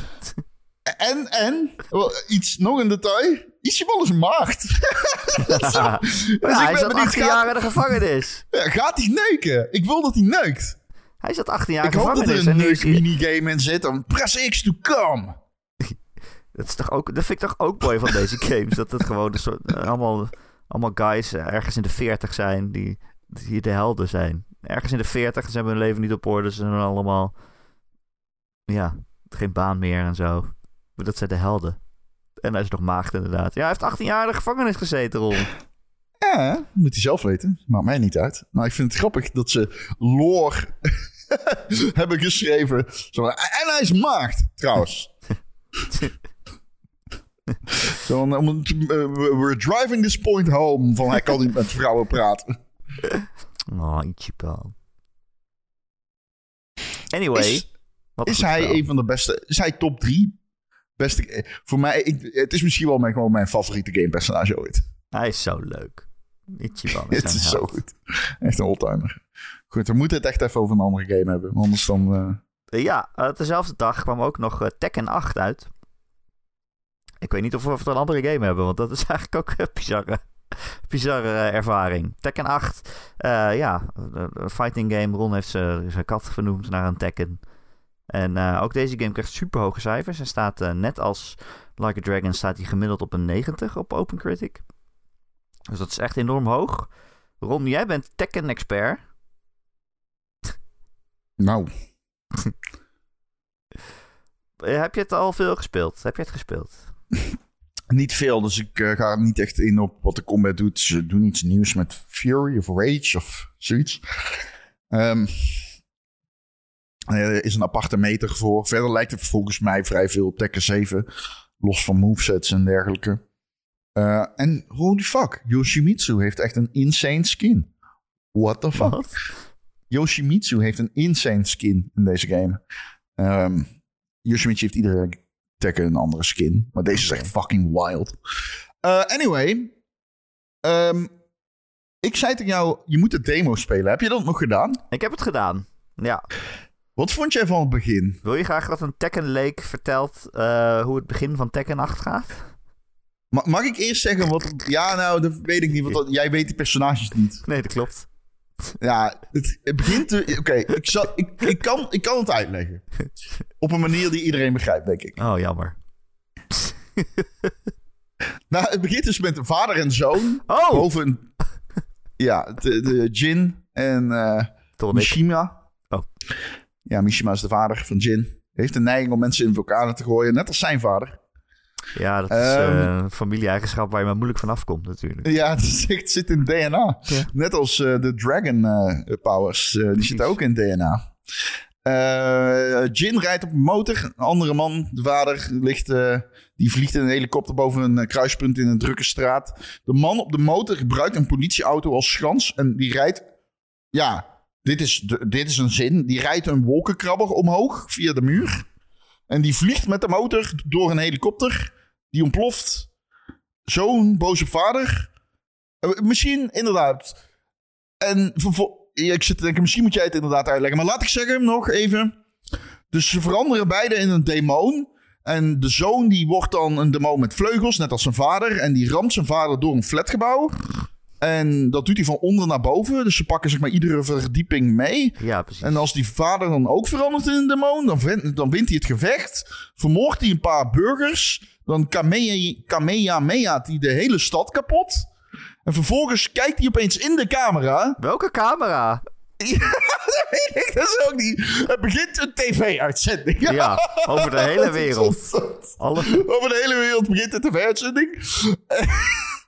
Speaker 3: En, en, iets, nog een detail. Ichiban is een maagd.
Speaker 2: ja,
Speaker 3: Dus ik
Speaker 2: hij zat
Speaker 3: benieuwd,
Speaker 2: 18
Speaker 3: gaat-
Speaker 2: jaar in de gevangenis.
Speaker 3: Ja, gaat hij neuken? Ik wil dat hij neukt.
Speaker 2: Hij zat 18 jaar
Speaker 3: ik
Speaker 2: in
Speaker 3: hoop dat
Speaker 2: gevangenis.
Speaker 3: er een
Speaker 2: en nu is hij-
Speaker 3: neuk-minigame in zit. Dan press X to come.
Speaker 2: Dat, is toch ook, dat vind ik toch ook mooi van deze games. Dat het gewoon een soort, eh, allemaal, allemaal guys ergens in de 40 zijn die, die hier de helden zijn. Ergens in de 40 ze hebben hun leven niet op orde. Ze zijn allemaal, ja, geen baan meer en zo. Maar dat zijn de helden. En hij is nog maagd inderdaad. Ja, hij heeft 18 jaar in de gevangenis gezeten, Ron.
Speaker 3: Ja, moet hij zelf weten. Maakt mij niet uit. Maar ik vind het grappig dat ze lore hebben geschreven. Zo, en hij is maagd, trouwens. Zo, eh, we're driving this point home. Van hij kan niet met vrouwen praten.
Speaker 2: Oh, Ichiban. Anyway.
Speaker 3: Is, is hij een van de beste... Is hij top drie beste... eh, Voor mij, ik, het is misschien wel mijn, gewoon mijn favoriete gamepersonage ooit.
Speaker 2: Hij is zo leuk. Ichiban is
Speaker 3: Het is zo goed. Echt een oldtimer. Goed, we moeten het echt even over een andere game hebben. Anders dan... eh,
Speaker 2: Ja, eh, dezelfde dag kwam ook nog eh, Tekken 8 uit. Ik weet niet of we het een andere game hebben, want dat is eigenlijk ook bizarre, bizarre eh, ervaring. Tekken 8, eh, ja, een fighting game. Ron heeft zijn kat vernoemd naar een Tekken. En eh, ook deze game krijgt super hoge cijfers. Hij staat net als Like a Dragon staat hij gemiddeld op een 90 op OpenCritic. Dus dat is echt enorm hoog. Ron, jij bent Tekken-expert.
Speaker 3: nou,
Speaker 2: Heb je het al veel gespeeld? Heb je het gespeeld?
Speaker 3: Niet veel. Dus ik eh, ga niet echt in op wat de combat doet. Ze doen iets nieuws met Fury of Rage of zoiets. Ehm, er is een aparte meter voor. Verder lijkt het volgens mij vrij veel op Tekken 7. Los van movesets en dergelijke. Eh, en holy fuck, Yoshimitsu heeft echt een insane skin. What the fuck? Yoshimitsu heeft een insane skin in deze game. Ehm Yoshimitsu heeft iedere Tekken een andere skin. Maar deze is echt fucking wild. Eh, anyway. Ehm, ik zei tegen jou, je moet de demo spelen. Heb je dat nog gedaan?
Speaker 2: Ik heb het gedaan. Ja.
Speaker 3: Wat vond jij van het begin?
Speaker 2: Wil je graag dat een Tekken Lake vertelt eh, hoe het begin van Tekken 8 gaat?
Speaker 3: Ma- mag ik eerst zeggen wat... Ja, nou, dat weet ik niet. Want dat- jij weet die personages niet.
Speaker 2: Nee, dat klopt.
Speaker 3: Ja, het, het begint... Oké, ik, zal- ik, ik, kan, ik kan het uitleggen. Op een manier die iedereen begrijpt, denk ik.
Speaker 2: Oh, jammer.
Speaker 3: Nou, het begint dus met een vader en zoon.
Speaker 2: Oh!
Speaker 3: Boven een... Ja, de, de Jin en
Speaker 2: Tonic.
Speaker 3: Mishima.
Speaker 2: Oh.
Speaker 3: Ja, Mishima is de vader van Jin. Heeft een neiging om mensen in vulkanen te gooien, net als zijn vader.
Speaker 2: Ja, dat is
Speaker 3: Ehm.
Speaker 2: eh, een familie-eigenschap waar je maar moeilijk van afkomt natuurlijk.
Speaker 3: Ja, het, is echt- het zit in DNA.
Speaker 2: Ja.
Speaker 3: Net als eh, de Dragon eh, Powers. die zitten ook in DNA. Jin rijdt op een motor. Een andere man, de vader, ligt, die vliegt in een helikopter boven een kruispunt in een drukke straat. De man op de motor gebruikt een politieauto als schans. En die rijdt... Ja, dit is, dit is een zin. Die rijdt een wolkenkrabber omhoog via de muur. En die vliegt met de motor door een helikopter. Die ontploft. Zo'n boze vader. Eh, Misschien, inderdaad. En ik zit te denken, misschien moet jij het inderdaad uitleggen. Maar laat ik zeggen nog even. Dus ze veranderen beide in een demon. En de zoon die wordt dan een demon met vleugels, net als zijn vader. En die ramt zijn vader door een flatgebouw. En dat doet hij van onder naar boven. Dus ze pakken zeg maar iedere verdieping mee.
Speaker 2: Ja, precies.
Speaker 3: En als die vader dan ook verandert in een demon, dan, win- dan wint hij het gevecht. Vermoordt hij een paar burgers. Dan kamea- kamehameha't hij de hele stad kapot. En vervolgens kijkt hij opeens in de camera.
Speaker 2: Welke camera?
Speaker 3: Ja, dat weet ik dus ook niet. Het begint een tv-uitzending.
Speaker 2: Ja, over de hele wereld. Alle...
Speaker 3: Over de hele wereld begint een tv-uitzending.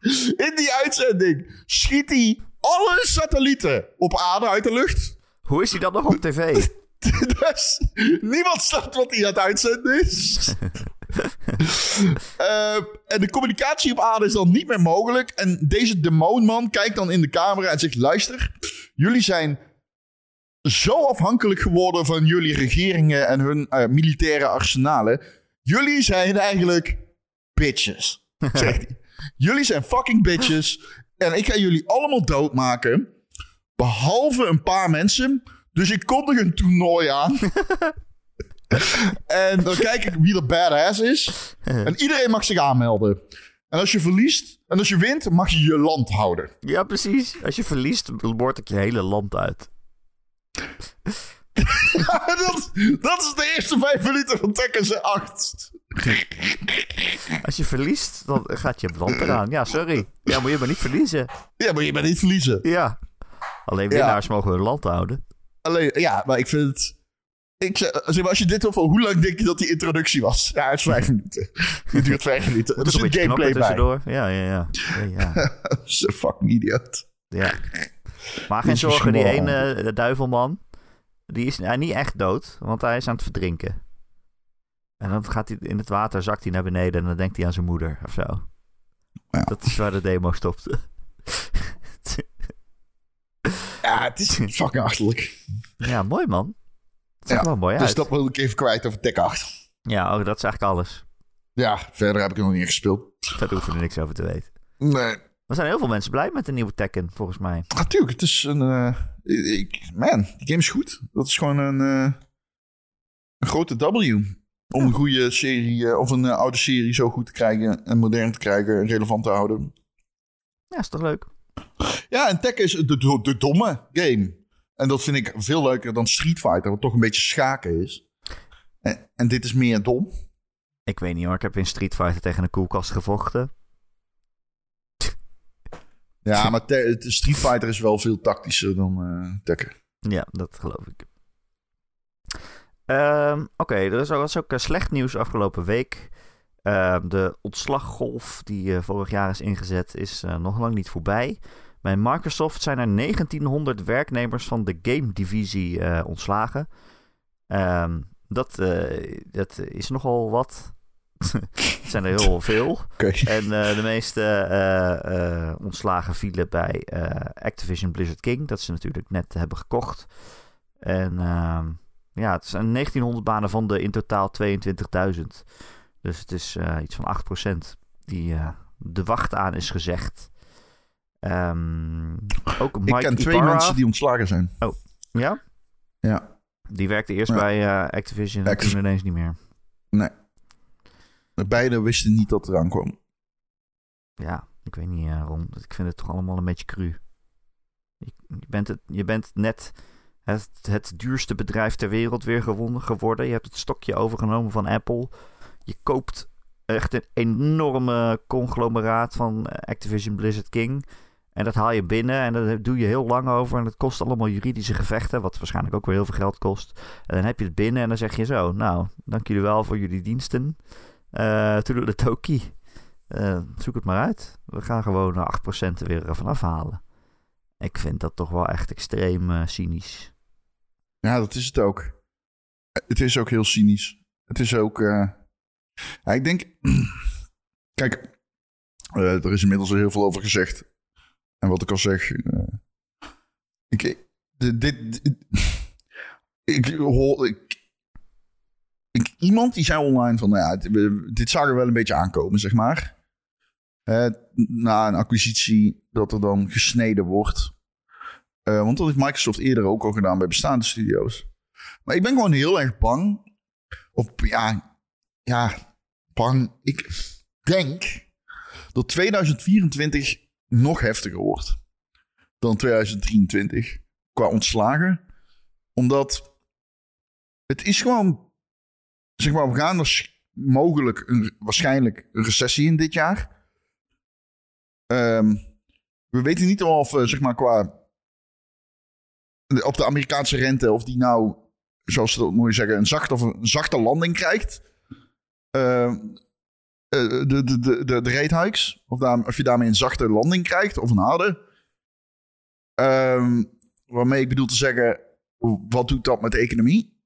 Speaker 3: In die uitzending schiet hij alle satellieten op aarde uit de lucht.
Speaker 2: Hoe is hij dan nog op tv?
Speaker 3: Dus niemand snapt wat hij aan het uitzenden is. Eh, en de communicatie op aarde is dan niet meer mogelijk. En deze demonman kijkt dan in de camera en zegt: Luister, jullie zijn zo afhankelijk geworden van jullie regeringen en hun eh, militaire arsenalen. Jullie zijn eigenlijk bitches, zegt hij. Jullie zijn fucking bitches. En ik ga jullie allemaal doodmaken. Behalve een paar mensen. Dus ik kondig een toernooi aan. en dan kijk ik wie de badass is. En iedereen mag zich aanmelden. En als je verliest en als je wint, mag je je land houden.
Speaker 2: Ja, precies. Als je verliest, moord ik je hele land uit.
Speaker 3: dat, dat is de eerste vijf minuten van Tekken 8.
Speaker 2: Als je verliest, dan gaat je land eraan. Ja, sorry. Ja, moet je maar niet verliezen.
Speaker 3: Ja, maar je bent niet verliezen.
Speaker 2: Ja. Alleen winnaars mogen hun land houden.
Speaker 3: Alleen, ja, maar ik vind het... Ik zeg, maar, als je dit wil van hoe lang denk je dat die introductie was? Ja, het is vijf minuten. Het duurt vijf minuten. Er
Speaker 2: Moet
Speaker 3: zit
Speaker 2: een
Speaker 3: gameplay bij.
Speaker 2: tussendoor. Ja, ja, ja. ja, ja.
Speaker 3: Is fucking idioot.
Speaker 2: ja. Maar geen
Speaker 3: is
Speaker 2: zorgen, die ene de duivelman, die is hij niet echt dood, want hij is aan het verdrinken. En dan gaat hij in het water, zakt hij naar beneden en dan denkt hij aan zijn moeder of zo.
Speaker 3: Ja.
Speaker 2: Dat is waar de demo stopte.
Speaker 3: Ja, het is fucking achterlijk.
Speaker 2: ja, mooi man. Het zag
Speaker 3: Ja,
Speaker 2: wel mooi
Speaker 3: Dus dat wil ik even kwijt over Tekken 8.
Speaker 2: Ja, oh, dat is eigenlijk alles.
Speaker 3: Ja, verder heb ik nog niet gespeeld.
Speaker 2: Daar hoeven we er niks over te weten.
Speaker 3: Nee.
Speaker 2: Er zijn heel veel mensen blij met de nieuwe Tekken, volgens mij.
Speaker 3: Natuurlijk, het is een... eh, ik, man, die game is goed. Dat is gewoon een, eh, een grote W. Om een goede serie, eh, of een eh, oude serie zo goed te krijgen en modern te krijgen en relevant te houden.
Speaker 2: Ja, is toch leuk?
Speaker 3: Ja, en Tekken is de, de, de domme game. En dat vind ik veel leuker dan Street Fighter, wat toch een beetje schaken is. En, en dit is meer dom.
Speaker 2: Ik weet niet hoor, ik heb in Street Fighter tegen een koelkast gevochten.
Speaker 3: Ja, maar Street Fighter is wel veel tactischer dan eh, Tekken.
Speaker 2: Ja, dat geloof ik. Ehm, Oké, er is ook, was ook eh, slecht nieuws afgelopen week. Ehm, de ontslaggolf die eh, vorig jaar is ingezet is eh, nog lang niet voorbij. Bij Microsoft zijn er 1900 werknemers van de game-divisie ontslagen. Ehm, dat, dat is nogal wat. Het zijn er heel veel. En de meeste ontslagen vielen bij Activision Blizzard King. Dat ze natuurlijk net hebben gekocht. En ja, het zijn 1900 banen van de in totaal 22.000. Dus het is eh, iets van 8% die eh, de wacht aan is gezegd. Ehm, ook Mike
Speaker 3: ik ken twee mensen die ontslagen zijn.
Speaker 2: Ja?
Speaker 3: Ja.
Speaker 2: Die werkte eerst
Speaker 3: Ja.
Speaker 2: bij eh, Activision en toen ineens niet meer.
Speaker 3: Nee. Beide wisten niet dat het eraan kwam.
Speaker 2: Ja, ik weet niet, Ron. Ik vind het toch allemaal een beetje cru. Je, je bent, het, je bent net het, het duurste bedrijf ter wereld weer gewonnen, geworden. Je hebt het stokje overgenomen van Apple. Je koopt echt een enorme conglomeraat van eh, Activision Blizzard King. En dat haal je binnen en daar doe je heel lang over. En dat kost allemaal juridische gevechten, wat waarschijnlijk ook weer heel veel geld kost. En dan heb je het binnen en dan zeg je zo... Nou, dank jullie wel voor jullie diensten. Eh toen de Toki. Eh, zoek het maar uit. We gaan gewoon eh, 8% er weer van afhalen. Ik vind dat toch wel echt extreem eh, cynisch.
Speaker 3: Ja, dat is het ook. Het is ook heel cynisch. Het is ook. eh, ja, ik denk. Kijk, eh, er is inmiddels al heel veel over gezegd. En wat ik al zeg. eh, ik, dit, ik hoor. Ik, iemand die zei online van. Nou ja, dit, zagen we wel een beetje aankomen, zeg maar. Na een acquisitie, dat er dan gesneden wordt. Eh, want dat heeft Microsoft eerder ook al gedaan bij bestaande studio's. Maar ik ben gewoon heel erg bang. Of ja, ja, bang. Ik denk dat 2024 nog heftiger wordt dan 2023 qua ontslagen. Omdat het is gewoon, zeg maar, we gaan er mogelijk een, waarschijnlijk een recessie in dit jaar. Ehm, we weten niet of, eh, zeg maar, qua op de Amerikaanse rente, of die nou, zoals ze dat mooi zeggen, een zachte of een zachte landing krijgt. Ehm, eh, de, de, de, de, de rate hikes. Of, daar, of je daarmee een zachte landing krijgt, of een harde. Ehm, waarmee ik bedoel te zeggen, wat doet dat met de economie?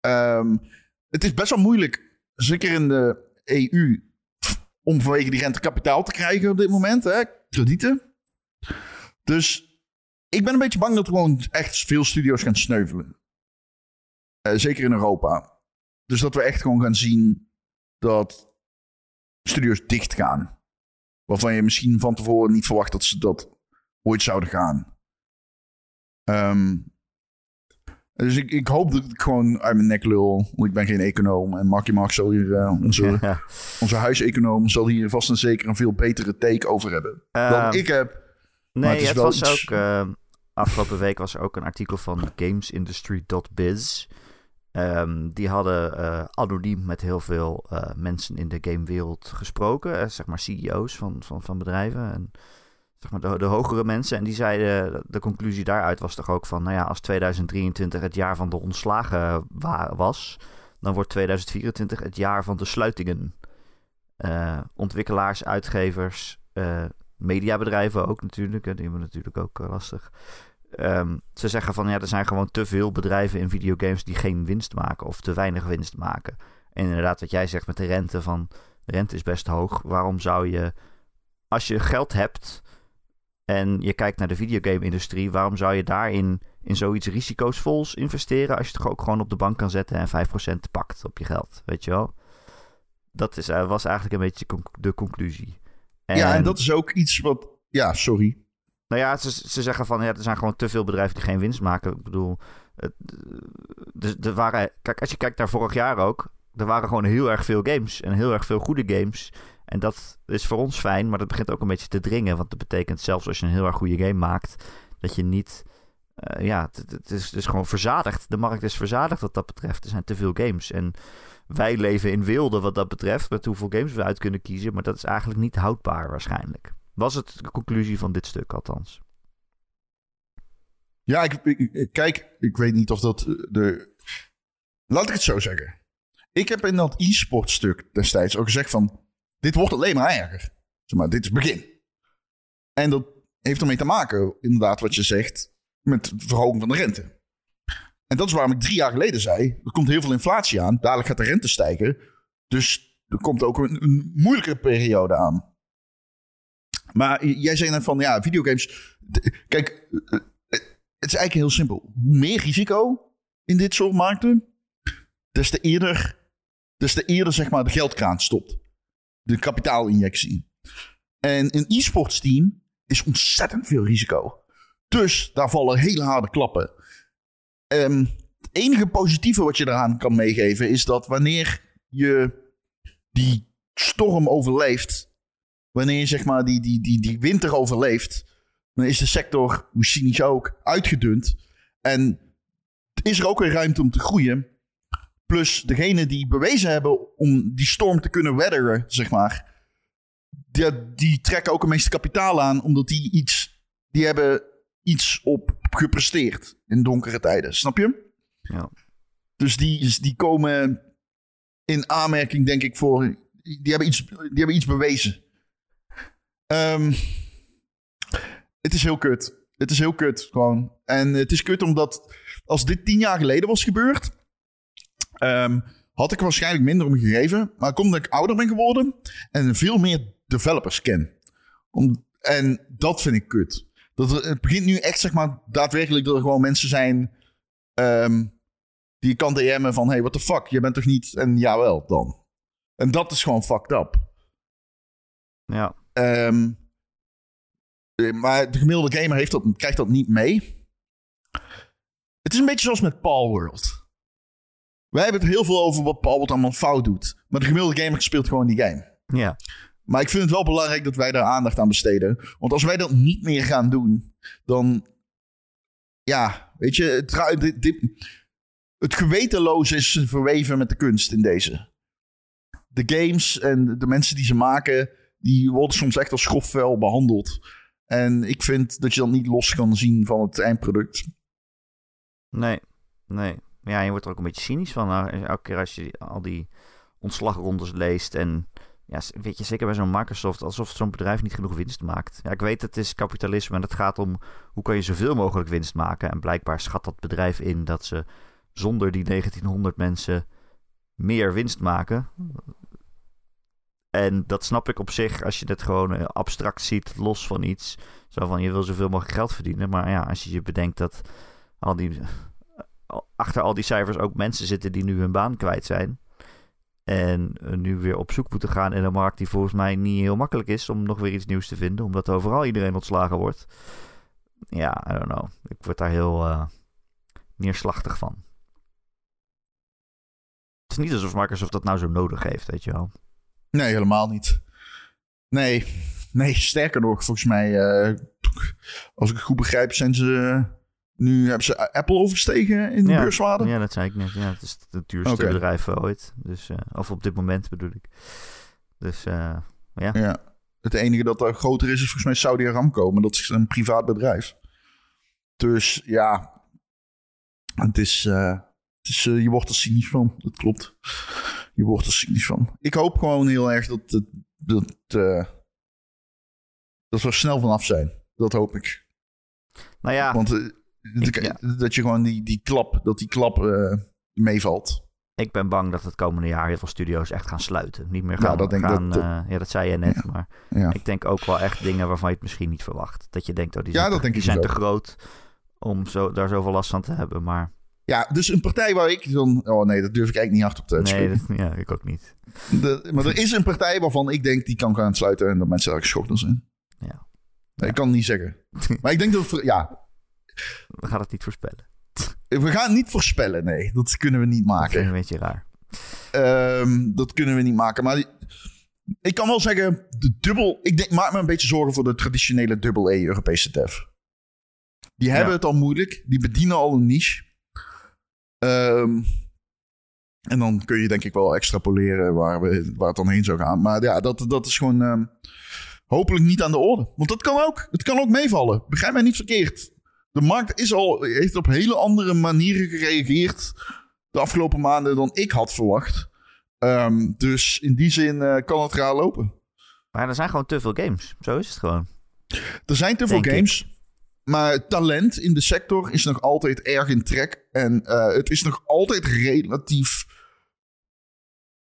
Speaker 3: Ehm, het is best wel moeilijk, zeker in de EU, om vanwege die rente kapitaal te krijgen op dit moment. Hè? Kredieten. Dus ik ben een beetje bang dat er gewoon echt veel studio's gaan sneuvelen. Eh, zeker in Europa. Dus dat we echt gewoon gaan zien dat studio's dicht gaan. Waarvan je misschien van tevoren niet verwacht dat ze dat ooit zouden gaan. Ehm, dus ik, ik hoop dat ik gewoon uit mijn nek lul. Want ik ben geen econoom. En Marky Mark zal hier, eh, onze,
Speaker 2: Ja.
Speaker 3: onze huiseconoom, zal hier vast en zeker een veel betere take over hebben. Dan
Speaker 2: Ehm,
Speaker 3: ik heb.
Speaker 2: Nee,
Speaker 3: het
Speaker 2: was
Speaker 3: iets-
Speaker 2: ook. eh, afgelopen week was er ook een artikel van gamesindustry.biz. Ehm, die hadden eh, anoniem met heel veel eh, mensen in de gamewereld gesproken. eh, zeg maar CEO's van, van, van bedrijven. En zeg maar de, hogere mensen. En die zeiden, de conclusie daaruit was toch ook van... Nou ja, als 2023 het jaar van de ontslagen wa- was... dan wordt 2024 het jaar van de sluitingen. Ontwikkelaars, uitgevers, mediabedrijven ook natuurlijk. Die hebben natuurlijk ook eh, lastig. Ehm, ze zeggen van ja, er zijn gewoon te veel bedrijven in videogames die geen winst maken of te weinig winst maken. En inderdaad, wat jij zegt met de rente van de rente is best hoog. Waarom zou je, als je geld hebt en je kijkt naar de videogame-industrie, waarom zou je daarin in zoiets risicosvols investeren als je het ook gewoon op de bank kan zetten en 5% pakt op je geld, weet je wel? Dat is, eh, was eigenlijk een beetje de conclusie.
Speaker 3: Ja, en dat is ook iets wat... Ja, sorry.
Speaker 2: Nou ja, ze, ze zeggen van ja, er zijn gewoon te veel bedrijven die geen winst maken. Ik bedoel, dus er waren, kijk, als je kijkt naar vorig jaar ook, er waren gewoon heel erg veel games en heel erg veel goede games. En dat is voor ons fijn, maar dat begint ook een beetje te dringen. Want dat betekent zelfs als je een heel erg goede game maakt, dat je niet. eh, ja, het, het is, het is gewoon verzadigd. De markt is verzadigd wat dat betreft. Er zijn te veel games. En wij leven in wilde wat dat betreft, met hoeveel games we uit kunnen kiezen. Maar dat is eigenlijk niet houdbaar waarschijnlijk. Was het de conclusie van dit stuk althans?
Speaker 3: Ja, ik, kijk, ik weet niet of dat de... Laat ik het zo zeggen. Ik heb in dat e-sport stuk destijds ook gezegd van... Dit wordt alleen maar erger. Zeg maar, dit is het begin. En dat heeft ermee te maken, inderdaad, wat je zegt... met de verhoging van de rente. En dat is waarom ik drie jaar geleden zei... er komt heel veel inflatie aan, dadelijk gaat de rente stijgen... dus er komt ook een, een moeilijkere periode aan. Maar jij zei net van, ja, videogames... Kijk, eh, het is eigenlijk heel simpel. Hoe meer risico in dit soort markten, des te eerder, des te eerder zeg maar, de geldkraan stopt. De kapitaalinjectie. En een e-sports team is ontzettend veel risico. Dus daar vallen hele harde klappen. Ehm, het enige positieve wat je eraan kan meegeven is dat wanneer je die storm overleeft, wanneer je zeg maar die, die, die, die winter overleeft, dan is de sector, hoe cynisch ook, uitgedund. En is er ook weer ruimte om te groeien. Plus degene die bewezen hebben om die storm te kunnen weatheren, zeg maar. Die, die trekken ook het meeste kapitaal aan, omdat die iets, die hebben iets op gepresteerd in donkere tijden. Snap je?
Speaker 2: Ja.
Speaker 3: Dus die, die komen in aanmerking, denk ik, voor. Die hebben iets, die hebben iets bewezen. Ehm, het is heel kut. Het is heel kut, gewoon. En het is kut omdat als dit tien jaar geleden was gebeurd, ehm, had ik waarschijnlijk minder om gegeven. Maar omdat ik ouder ben geworden en veel meer developers ken. Om, en dat vind ik kut. Dat er- het begint nu echt, zeg maar, daadwerkelijk dat er gewoon mensen zijn ehm, die je kan DM'en van, hey, what the fuck, je bent toch niet... En jawel, dan. En dat is gewoon fucked up.
Speaker 2: Ja,
Speaker 3: Ehm, eh, maar de gemiddelde gamer heeft dat, krijgt dat niet mee. Het is een beetje zoals met Palworld. Wij hebben het heel veel over wat Palworld allemaal fout doet. Maar de gemiddelde gamer speelt gewoon die game.
Speaker 2: ja.
Speaker 3: Maar ik vind het wel belangrijk dat wij daar aandacht aan besteden. Want als wij dat niet meer gaan doen, dan. Ja, weet je, het, dit, het gewetenloos is verweven met de kunst in deze. De games en de mensen die ze maken, die worden soms echt als schofvel behandeld. En ik vind dat je dat niet los kan zien van het eindproduct.
Speaker 2: Nee, nee. Ja, je wordt er ook een beetje cynisch van. elke keer als je al die ontslagrondes leest. En ja, weet je, zeker bij zo'n Microsoft, alsof zo'n bedrijf niet genoeg winst maakt. Ja, ik weet, het is kapitalisme en het gaat om hoe kan je zoveel mogelijk winst maken. En blijkbaar schat dat bedrijf in dat ze zonder die 1900 mensen meer winst maken. En dat snap ik op zich als je het gewoon eh, abstract ziet, los van iets. Zo van, je wil zoveel mogelijk geld verdienen. Maar ja, als je je bedenkt dat al die, achter al die cijfers ook mensen zitten die nu hun baan kwijt zijn. En eh, nu weer op zoek moeten gaan in een markt die volgens mij niet heel makkelijk is om nog weer iets nieuws te vinden. Omdat overal iedereen ontslagen wordt. Ja, I don't know. Ik word daar heel eh, neerslachtig van. Het is niet alsof Microsoft dat nou zo nodig heeft, weet je wel.
Speaker 3: Nee, helemaal niet. Nee, nee sterker nog, volgens mij, eh, als ik het goed begrijp, zijn ze. Nu hebben ze Apple overstegen in de
Speaker 2: Ja,
Speaker 3: beurswaarde.
Speaker 2: Ja, dat zei ik net. Ja, het is het duurste bedrijf eh, ooit. Dus, eh, of op dit moment bedoel ik. Dus eh, ja.
Speaker 3: Ja. Het enige dat er groter is, is volgens mij Saudi Aramco. Maar dat is een privaat bedrijf. Dus ja, het is, eh, het is eh, je wordt er cynisch van. Dat klopt. Je wordt er cynisch van. Ik hoop gewoon heel erg dat, dat, dat, eh, dat we er snel vanaf zijn. Dat hoop ik.
Speaker 2: Nou ja,
Speaker 3: Want eh,
Speaker 2: Ik-
Speaker 3: dat- dat je gewoon die, die klap, dat die klap eh, meevalt.
Speaker 2: ik ben bang dat het komende jaar heel veel studio's echt gaan sluiten. Niet meer gaan.
Speaker 3: dat denk
Speaker 2: gaan,
Speaker 3: dat-
Speaker 2: eh, ja, dat zei je net. Maar
Speaker 3: Ja.
Speaker 2: ik denk ook wel echt dingen waarvan je het misschien niet verwacht. Dat je denkt, oh, die zijn,
Speaker 3: dat
Speaker 2: te,
Speaker 3: denk
Speaker 2: die zijn te groot om zo, daar zoveel last van te hebben. Maar
Speaker 3: Ja, dus een partij waar ik dan... Oh nee, dat durf ik eigenlijk niet hardop te
Speaker 2: Nee, dat, ja, ik ook niet.
Speaker 3: De- maar er is een partij waarvan ik denk die kan gaan sluiten en dat mensen daar geschokt zijn.
Speaker 2: Ja.
Speaker 3: Ik kan het niet zeggen. maar ik denk dat... Ja,
Speaker 2: We gaan het niet voorspellen.
Speaker 3: we gaan niet voorspellen. Nee, dat kunnen we niet
Speaker 2: Dat is
Speaker 3: maken.
Speaker 2: een beetje raar.
Speaker 3: Ehm, dat kunnen we niet maken. Maar ik kan wel zeggen, de dubbel. Ik denk, maak me een beetje zorgen voor de traditionele dubbel E Europese dev. Die hebben het al moeilijk. Die bedienen al een niche. Ehm, en dan kun je denk ik wel extrapoleren waar, we, waar het dan heen zou gaan. Maar ja, dat, dat is gewoon ehm, hopelijk niet aan de orde. Want dat kan ook. Het kan ook meevallen. Begrijp mij niet verkeerd. De markt is al, heeft op hele andere manieren gereageerd de afgelopen maanden dan ik had verwacht. Ehm, dus in die zin eh, kan het raar lopen.
Speaker 2: Maar er zijn gewoon te veel games. Zo is het gewoon.
Speaker 3: Er zijn te veel
Speaker 2: Denk ik.
Speaker 3: games. Maar talent in de sector is nog altijd erg in trek. En eh, het is nog altijd relatief.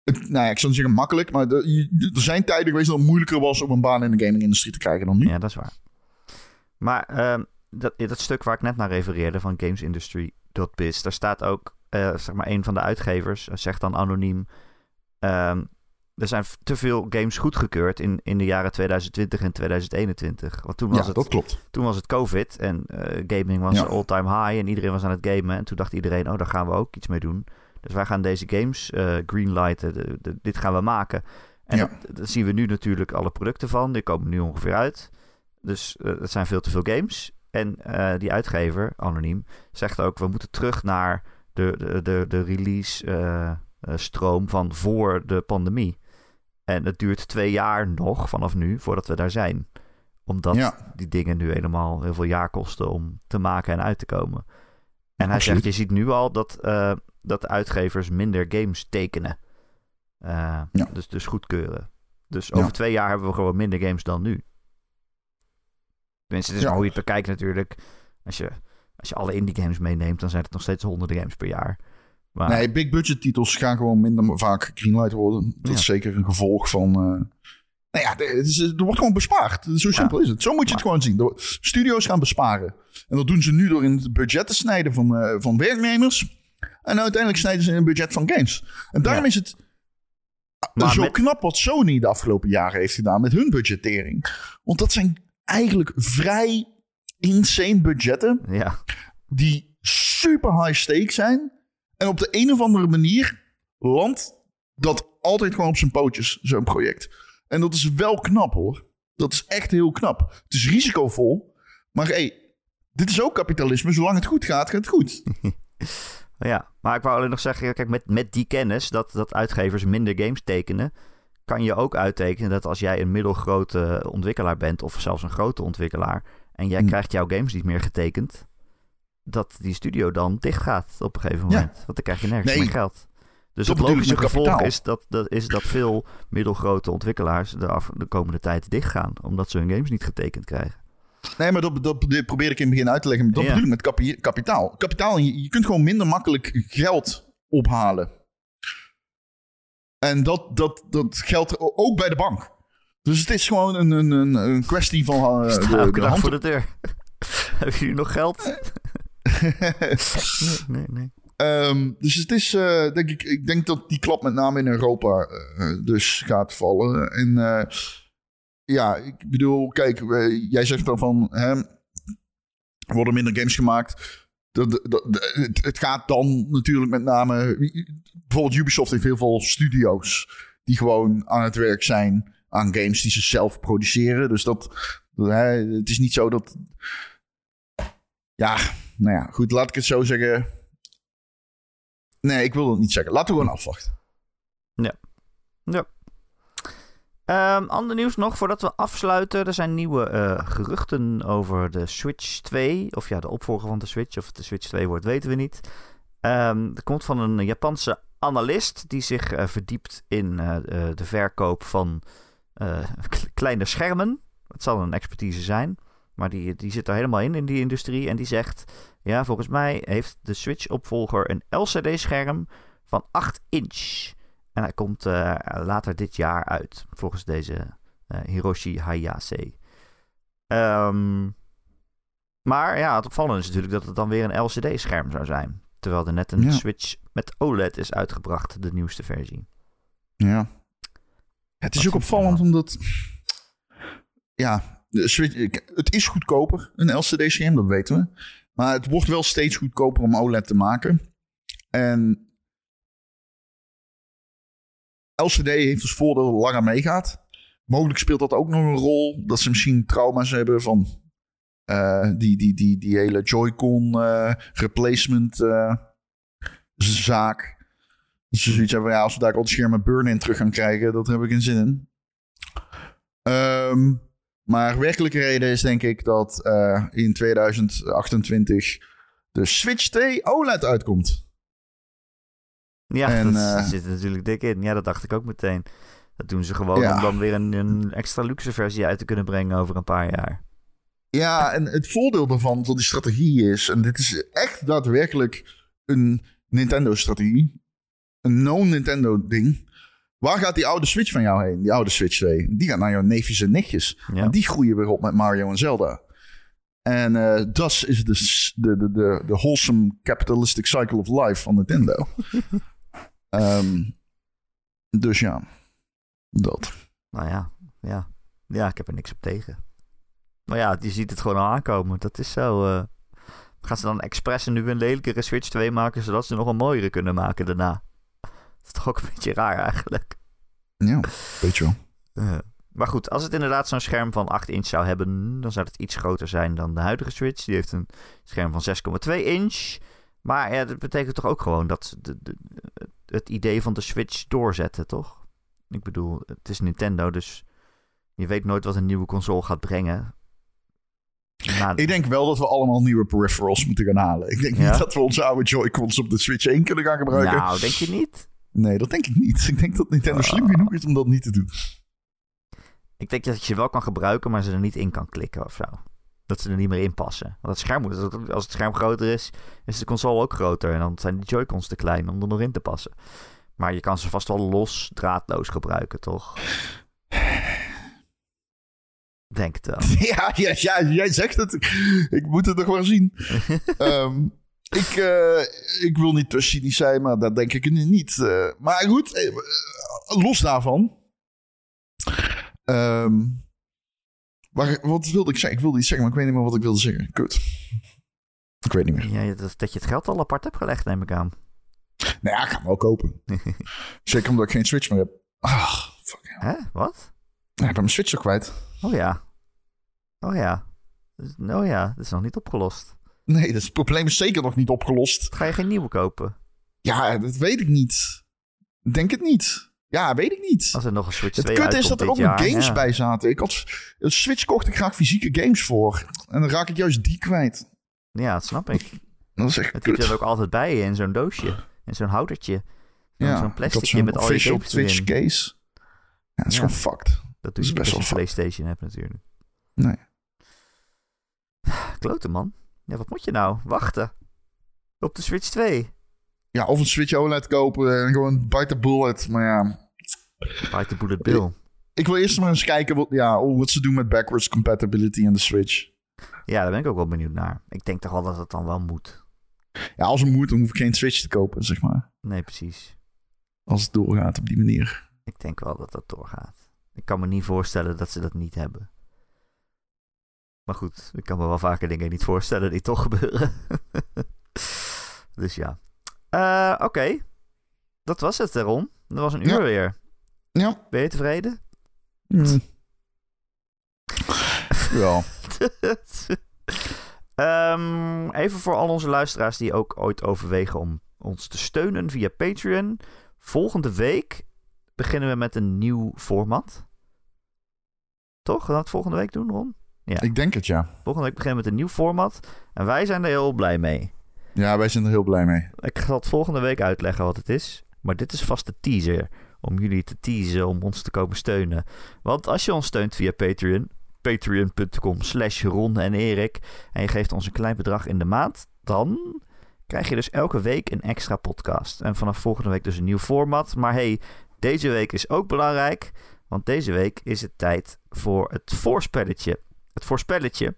Speaker 3: Het, nou ja, ik zou niet zeggen makkelijk. Maar er zijn tijden geweest dat het moeilijker was om een baan in de gaming-industrie te krijgen dan nu.
Speaker 2: Ja, dat is waar. Maar ehm, dat, dat stuk waar ik net naar refereerde van gamesindustry.biz, daar staat ook, eh, zeg maar, een van de uitgevers, eh, zegt dan anoniem, ehm, er zijn te veel games goedgekeurd in, in de jaren 2020 en 2021. Want toen was,
Speaker 3: Ja,
Speaker 2: het,
Speaker 3: dat klopt.
Speaker 2: toen was het COVID en eh, gaming was
Speaker 3: Ja.
Speaker 2: all-time high en iedereen was aan het gamen. En toen dacht iedereen, oh, daar gaan we ook iets mee doen. Dus wij gaan deze games greenlighten, de, de- dit gaan we maken. En
Speaker 3: Ja.
Speaker 2: dat- daar zien we nu natuurlijk alle producten van. Die komen nu ongeveer uit. Dus eh, het zijn veel te veel games. En eh, die uitgever, anoniem, zegt ook... we moeten terug naar de, de, de, de release-stroom van voor de pandemie. En het duurt twee jaar nog vanaf nu voordat we daar zijn. Omdat
Speaker 3: Ja.
Speaker 2: die dingen nu helemaal heel veel jaar kosten om te maken en uit te komen. En hij
Speaker 3: Absoluut.
Speaker 2: zegt, je ziet nu al dat, eh, dat de uitgevers minder games tekenen. Eh,
Speaker 3: Ja.
Speaker 2: dus, dus goedkeuren. Dus
Speaker 3: Ja.
Speaker 2: over twee jaar hebben we gewoon minder games dan nu. Tenminste, het is
Speaker 3: Ja.
Speaker 2: maar hoe je het bekijkt natuurlijk. Als je, als je alle indie games meeneemt, dan zijn het nog steeds honderden games per jaar. Maar
Speaker 3: Nee, big budget titels gaan gewoon minder vaak greenlight worden. Dat
Speaker 2: Ja.
Speaker 3: is zeker een gevolg van. eh, nou ja, er, het is- er wordt gewoon bespaard. Zo simpel is het. Zo moet je het gewoon zien. De studio's gaan besparen. En dat doen ze nu door in het budget te snijden van, eh, van werknemers. En uiteindelijk snijden ze in het budget van games. En daarom
Speaker 2: Ja.
Speaker 3: is het
Speaker 2: Maar
Speaker 3: zo
Speaker 2: met-
Speaker 3: knap wat Sony de afgelopen jaren heeft gedaan met hun budgettering. Want dat zijn eigenlijk vrij insane budgetten
Speaker 2: ja,
Speaker 3: die super high stake zijn. En op de een of andere manier landt dat altijd gewoon op zijn pootjes, zo'n project. En dat is wel knap hoor. Dat is echt heel knap. Het is risicovol. Maar hey, dit is ook kapitalisme. Zolang het goed gaat, gaat het goed.
Speaker 2: ja, maar ik wou alleen nog zeggen, kijk, met, met die kennis dat, dat uitgevers minder games tekenen, kan je ook uittekenen dat als jij een middelgrote ontwikkelaar bent, of zelfs een grote ontwikkelaar, en jij
Speaker 3: Hm.
Speaker 2: krijgt jouw games niet meer getekend, dat die studio dan dicht gaat op een gegeven
Speaker 3: Ja.
Speaker 2: moment. Want dan krijg je nergens
Speaker 3: Nee.
Speaker 2: meer geld. Dus
Speaker 3: Dat
Speaker 2: het logische gevolg is dat, dat, is dat veel middelgrote ontwikkelaars de, af, de komende tijd dichtgaan, omdat ze hun games niet getekend krijgen.
Speaker 3: Nee, maar dat, dat, probeer ik in het begin uit te leggen. Dat
Speaker 2: Ja.
Speaker 3: bedoel ik met kapi- kapitaal. Kapitaal, je, je kunt gewoon minder makkelijk geld ophalen. En dat, dat, dat geldt ook bij de bank. Dus het is gewoon een, een, een, een kwestie van uh, de, de hand
Speaker 2: voor de deur. Hebben jullie nog geld? nee, nee, nee.
Speaker 3: Ehm, dus het is, eh, denk ik, ik denk dat die klap met name in Europa eh, dus gaat vallen. En eh, ja, ik bedoel, kijk, eh, jij zegt dan van, hè, worden minder games gemaakt. Dat, dat, het, het gaat dan natuurlijk met name, bijvoorbeeld Ubisoft heeft heel veel studio's die gewoon aan het werk zijn aan games die ze zelf produceren. Dus dat, het is niet zo dat, ja, nou ja, goed, laat ik het zo zeggen. Nee, ik wil dat niet zeggen. Laten we gewoon afwachten.
Speaker 2: Ja. Ehm, ander nieuws nog voordat we afsluiten. Er zijn nieuwe eh, geruchten over de Switch 2. Of ja, de opvolger van de Switch. Of het de Switch 2 wordt, weten we niet. Ehm dat komt van een Japanse analist die zich eh, verdiept in eh, de verkoop van kleine schermen. Het zal een expertise zijn. Maar die, die zit er helemaal in, in die industrie. En die zegt, ja, volgens mij heeft de Switch-opvolger een LCD-scherm van 8 inch. En hij komt eh, later dit jaar uit, volgens deze eh, Hiroshi Hayase. Ehm, maar ja, het opvallende is natuurlijk dat het dan weer een LCD-scherm zou zijn. Terwijl er net een
Speaker 3: Ja.
Speaker 2: Switch met OLED is uitgebracht, de nieuwste versie.
Speaker 3: Ja. Het is
Speaker 2: Wat
Speaker 3: ook opvallend omdat... Ja, de Switch, het is goedkoper, een LCD-scherm, dat weten we. Maar het wordt wel steeds goedkoper om OLED te maken. En LCD heeft als voordeel dat het langer meegaat. Mogelijk speelt dat ook nog een rol. Dat ze misschien trauma's hebben van eh, die, die, die, die hele Joy-Con eh, replacement eh, zaak. Dus ze zoiets hebben van, ja, als we daar al het scherm met burn-in terug gaan krijgen, dat heb ik geen zin in. Ehm, maar werkelijke reden is denk ik dat in 2028 de Switch 2 OLED uitkomt.
Speaker 2: Ja,
Speaker 3: En,
Speaker 2: dat
Speaker 3: eh,
Speaker 2: zit er natuurlijk dik in. Ja, dat dacht ik ook meteen. Dat doen ze gewoon
Speaker 3: Ja.
Speaker 2: om dan weer een, een extra luxe versie uit te kunnen brengen over een paar jaar.
Speaker 3: Ja, en het voordeel daarvan van die strategie is, en dit is echt daadwerkelijk een Nintendo-strategie, een no-Nintendo-ding. Waar gaat die oude Switch van jou heen? Die oude Switch 2. Die gaat naar jouw neefjes en nichtjes.
Speaker 2: Ja.
Speaker 3: En die groeien weer op met Mario en Zelda. En eh, dat is de, de, de, de wholesome capitalistic cycle of life van Nintendo. Ehm, dus ja, dat.
Speaker 2: Nou ja, ja. Ja, ik heb er niks op tegen. Maar ja, je ziet het gewoon al aankomen. Dat is zo. eh. Gaan ze dan expres nu een lelijkere Switch 2 maken, zodat ze nog een mooiere kunnen maken daarna? Dat is toch ook een beetje raar eigenlijk.
Speaker 3: Ja, weet je wel.
Speaker 2: Eh, maar goed, als het inderdaad zo'n scherm van 8 inch zou hebben, dan zou het iets groter zijn dan de huidige Switch. Die heeft een scherm van 6,2 inch. Maar ja, dat betekent toch ook gewoon dat de, de, het idee van de Switch doorzetten, toch? Ik bedoel, het is Nintendo, dus je weet nooit wat een nieuwe console gaat brengen.
Speaker 3: Ik denk wel dat we allemaal nieuwe peripherals moeten gaan halen. Ik denk
Speaker 2: Ja?
Speaker 3: niet dat we onze oude Joy-Cons op de Switch 1 kunnen gaan gebruiken.
Speaker 2: nou, denk je niet?
Speaker 3: Nee, dat denk ik niet. Ik denk dat Nintendo
Speaker 2: Ah.
Speaker 3: slim genoeg is om dat niet te doen.
Speaker 2: Ik denk dat je ze wel kan gebruiken, maar ze er niet in kan klikken of zo. Dat ze er niet meer in passen. Want het scherm moet, als het scherm groter is, is de console ook groter. En dan zijn de Joy-Cons te klein om er nog in te passen. Maar je kan ze vast wel los, draadloos gebruiken, toch? Denk het wel.
Speaker 3: Ja, ja, ja, jij zegt het. Ik moet het nog maar zien. Ehm, ik, eh, ik wil niet te cynisch zijn, maar dat denk ik nu niet. Eh, maar goed, eh, los daarvan. Ehm, waar, wat wilde ik zeggen? Ik wilde iets zeggen, maar ik weet niet meer wat ik wilde zeggen. Kut. Ik weet niet meer.
Speaker 2: Ja, dat, dat je het geld al apart hebt gelegd, neem ik aan.
Speaker 3: Nou ja, ik ga hem wel kopen. Zeker omdat ik geen Switch meer heb. Ah, fuck.
Speaker 2: Hè? Wat?
Speaker 3: Ik ben mijn Switch toch kwijt.
Speaker 2: Oh ja. Oh ja. Dus- Oh ja, dat is nog niet opgelost.
Speaker 3: Nee, dat is- het probleem is zeker nog niet opgelost.
Speaker 2: Ga je geen nieuwe kopen?
Speaker 3: Ja, dat weet ik niet. Denk het niet. Ja, weet ik niet.
Speaker 2: Als er nog een Switch
Speaker 3: Het
Speaker 2: 2
Speaker 3: kut is dat er ook nog games
Speaker 2: ja.
Speaker 3: bij zaten. Ik had een Switch kocht ik graag fysieke games voor. En dan raak ik juist die kwijt.
Speaker 2: Ja, dat snap ik.
Speaker 3: Dat is echt
Speaker 2: zit
Speaker 3: kut.
Speaker 2: er ook altijd bij je in zo'n doosje. In zo'n houdertje. Zo'n
Speaker 3: ja,
Speaker 2: zo'n plasticje
Speaker 3: zo'n
Speaker 2: met al je games
Speaker 3: Twitch
Speaker 2: erin.
Speaker 3: case. Ja, het is
Speaker 2: Ja.
Speaker 3: gewoon fucked.
Speaker 2: Dat doe
Speaker 3: is
Speaker 2: je
Speaker 3: best
Speaker 2: als je Playstation hebt natuurlijk.
Speaker 3: Nee.
Speaker 2: Klote man. Ja, wat moet je nou? Wachten. Op de Switch 2.
Speaker 3: Ja, of een Switch OLED kopen en gewoon bite the bullet. Maar ja,
Speaker 2: Bite the bullet bill.
Speaker 3: ik wil eerst maar eens kijken wat, ja, oh, wat ze doen met backwards compatibility in de Switch.
Speaker 2: Ja, daar ben ik ook wel benieuwd naar. Ik denk toch wel dat het dan wel moet.
Speaker 3: Ja, als het moet, dan hoef ik geen Switch te kopen, zeg maar.
Speaker 2: Nee, precies.
Speaker 3: Als het doorgaat op die manier.
Speaker 2: Ik denk wel dat dat doorgaat. Ik kan me niet voorstellen dat ze dat niet hebben. Maar goed, ik kan me wel vaker dingen niet voorstellen die toch gebeuren. dus ja. Eh, Oké. Dat was het, Ron. Dat was een uur
Speaker 3: Ja.
Speaker 2: weer.
Speaker 3: Ja.
Speaker 2: Ben je tevreden?
Speaker 3: Hmm. ja.
Speaker 2: Ehm, even voor al onze luisteraars die ook ooit overwegen om ons te steunen via Patreon. Volgende week beginnen we met een nieuw format. Toch? Gaan we dat volgende week doen, Ron? Ja.
Speaker 3: Ik denk het, ja.
Speaker 2: Volgende week beginnen we met een nieuw format. En wij zijn er heel blij mee.
Speaker 3: Ja, wij zijn er heel blij mee.
Speaker 2: Ik zal het volgende week uitleggen wat het is. Maar dit is vast de teaser. Om jullie te teasen om ons te komen steunen. Want als je ons steunt via Patreon. Patreon.com slash Ron en Erik. En je geeft ons een klein bedrag in de maand. Dan krijg je dus elke week een extra podcast. En vanaf volgende week dus een nieuw format. Maar hey, deze week is ook belangrijk. Want deze week is het tijd voor het voorspelletje. Het voorspelletje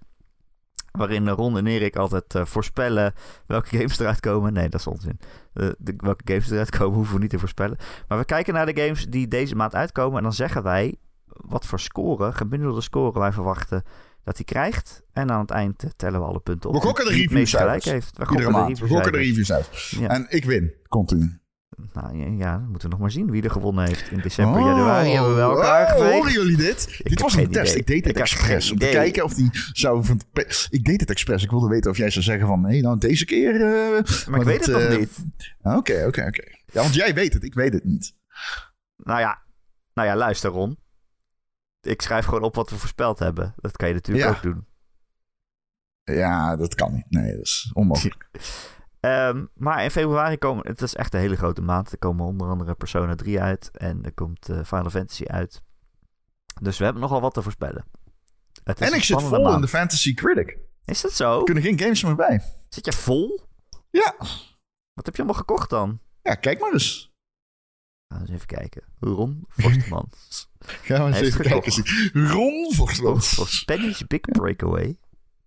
Speaker 2: Waarin Ron en Erik altijd eh, voorspellen welke games eruit komen. Nee, dat is onzin. Eh, de, welke games eruit komen hoeven we niet te voorspellen. Maar we kijken naar de games die deze maand uitkomen. En dan zeggen wij wat voor score, gemiddelde score wij verwachten dat hij krijgt. En aan het eind eh, tellen we alle punten op.
Speaker 3: We gokken de
Speaker 2: gelijk heeft. We gokken de
Speaker 3: maand. We gokken de
Speaker 2: reviewcijfers.
Speaker 3: reviews uit.
Speaker 2: Ja.
Speaker 3: En ik win. Continu.
Speaker 2: Nou ja, dan moeten we nog maar zien wie er gewonnen heeft. In december, januari hebben we elkaar
Speaker 3: oh, horen jullie dit? dit was een test.
Speaker 2: idee.
Speaker 3: Ik deed het
Speaker 2: Ik
Speaker 3: expres. Om te kijken of die zou... Van, ik deed het expres. Ik wilde weten of jij zou zeggen van... Nee, nou deze keer... eh,
Speaker 2: Maar ik weet het
Speaker 3: eh,
Speaker 2: nog niet.
Speaker 3: Oké, oké, oké. Ja, want jij weet het. Ik weet het niet.
Speaker 2: Nou ja, nou ja, luister Ron. Ik schrijf gewoon op wat we voorspeld hebben. Dat kan je natuurlijk
Speaker 3: Ja.
Speaker 2: ook doen.
Speaker 3: Ja, dat kan niet. Nee, dat is onmogelijk.
Speaker 2: Ehm, maar in februari komen... Het is echt een hele grote maand. Er komen onder andere Persona 3 uit. En er komt eh, Final Fantasy uit. Dus we hebben nogal wat te voorspellen. Het is
Speaker 3: En ik zit vol in de Fantasy Critic.
Speaker 2: Is dat zo?
Speaker 3: Er kunnen geen games meer bij.
Speaker 2: Zit je vol?
Speaker 3: Ja.
Speaker 2: Wat heb je allemaal gekocht dan?
Speaker 3: Ja, kijk maar eens.
Speaker 2: Gaan we eens even kijken. Ron Forstman.
Speaker 3: Gaan we eens even kijken. Ron Vorsland.
Speaker 2: Penny's Big Breakaway.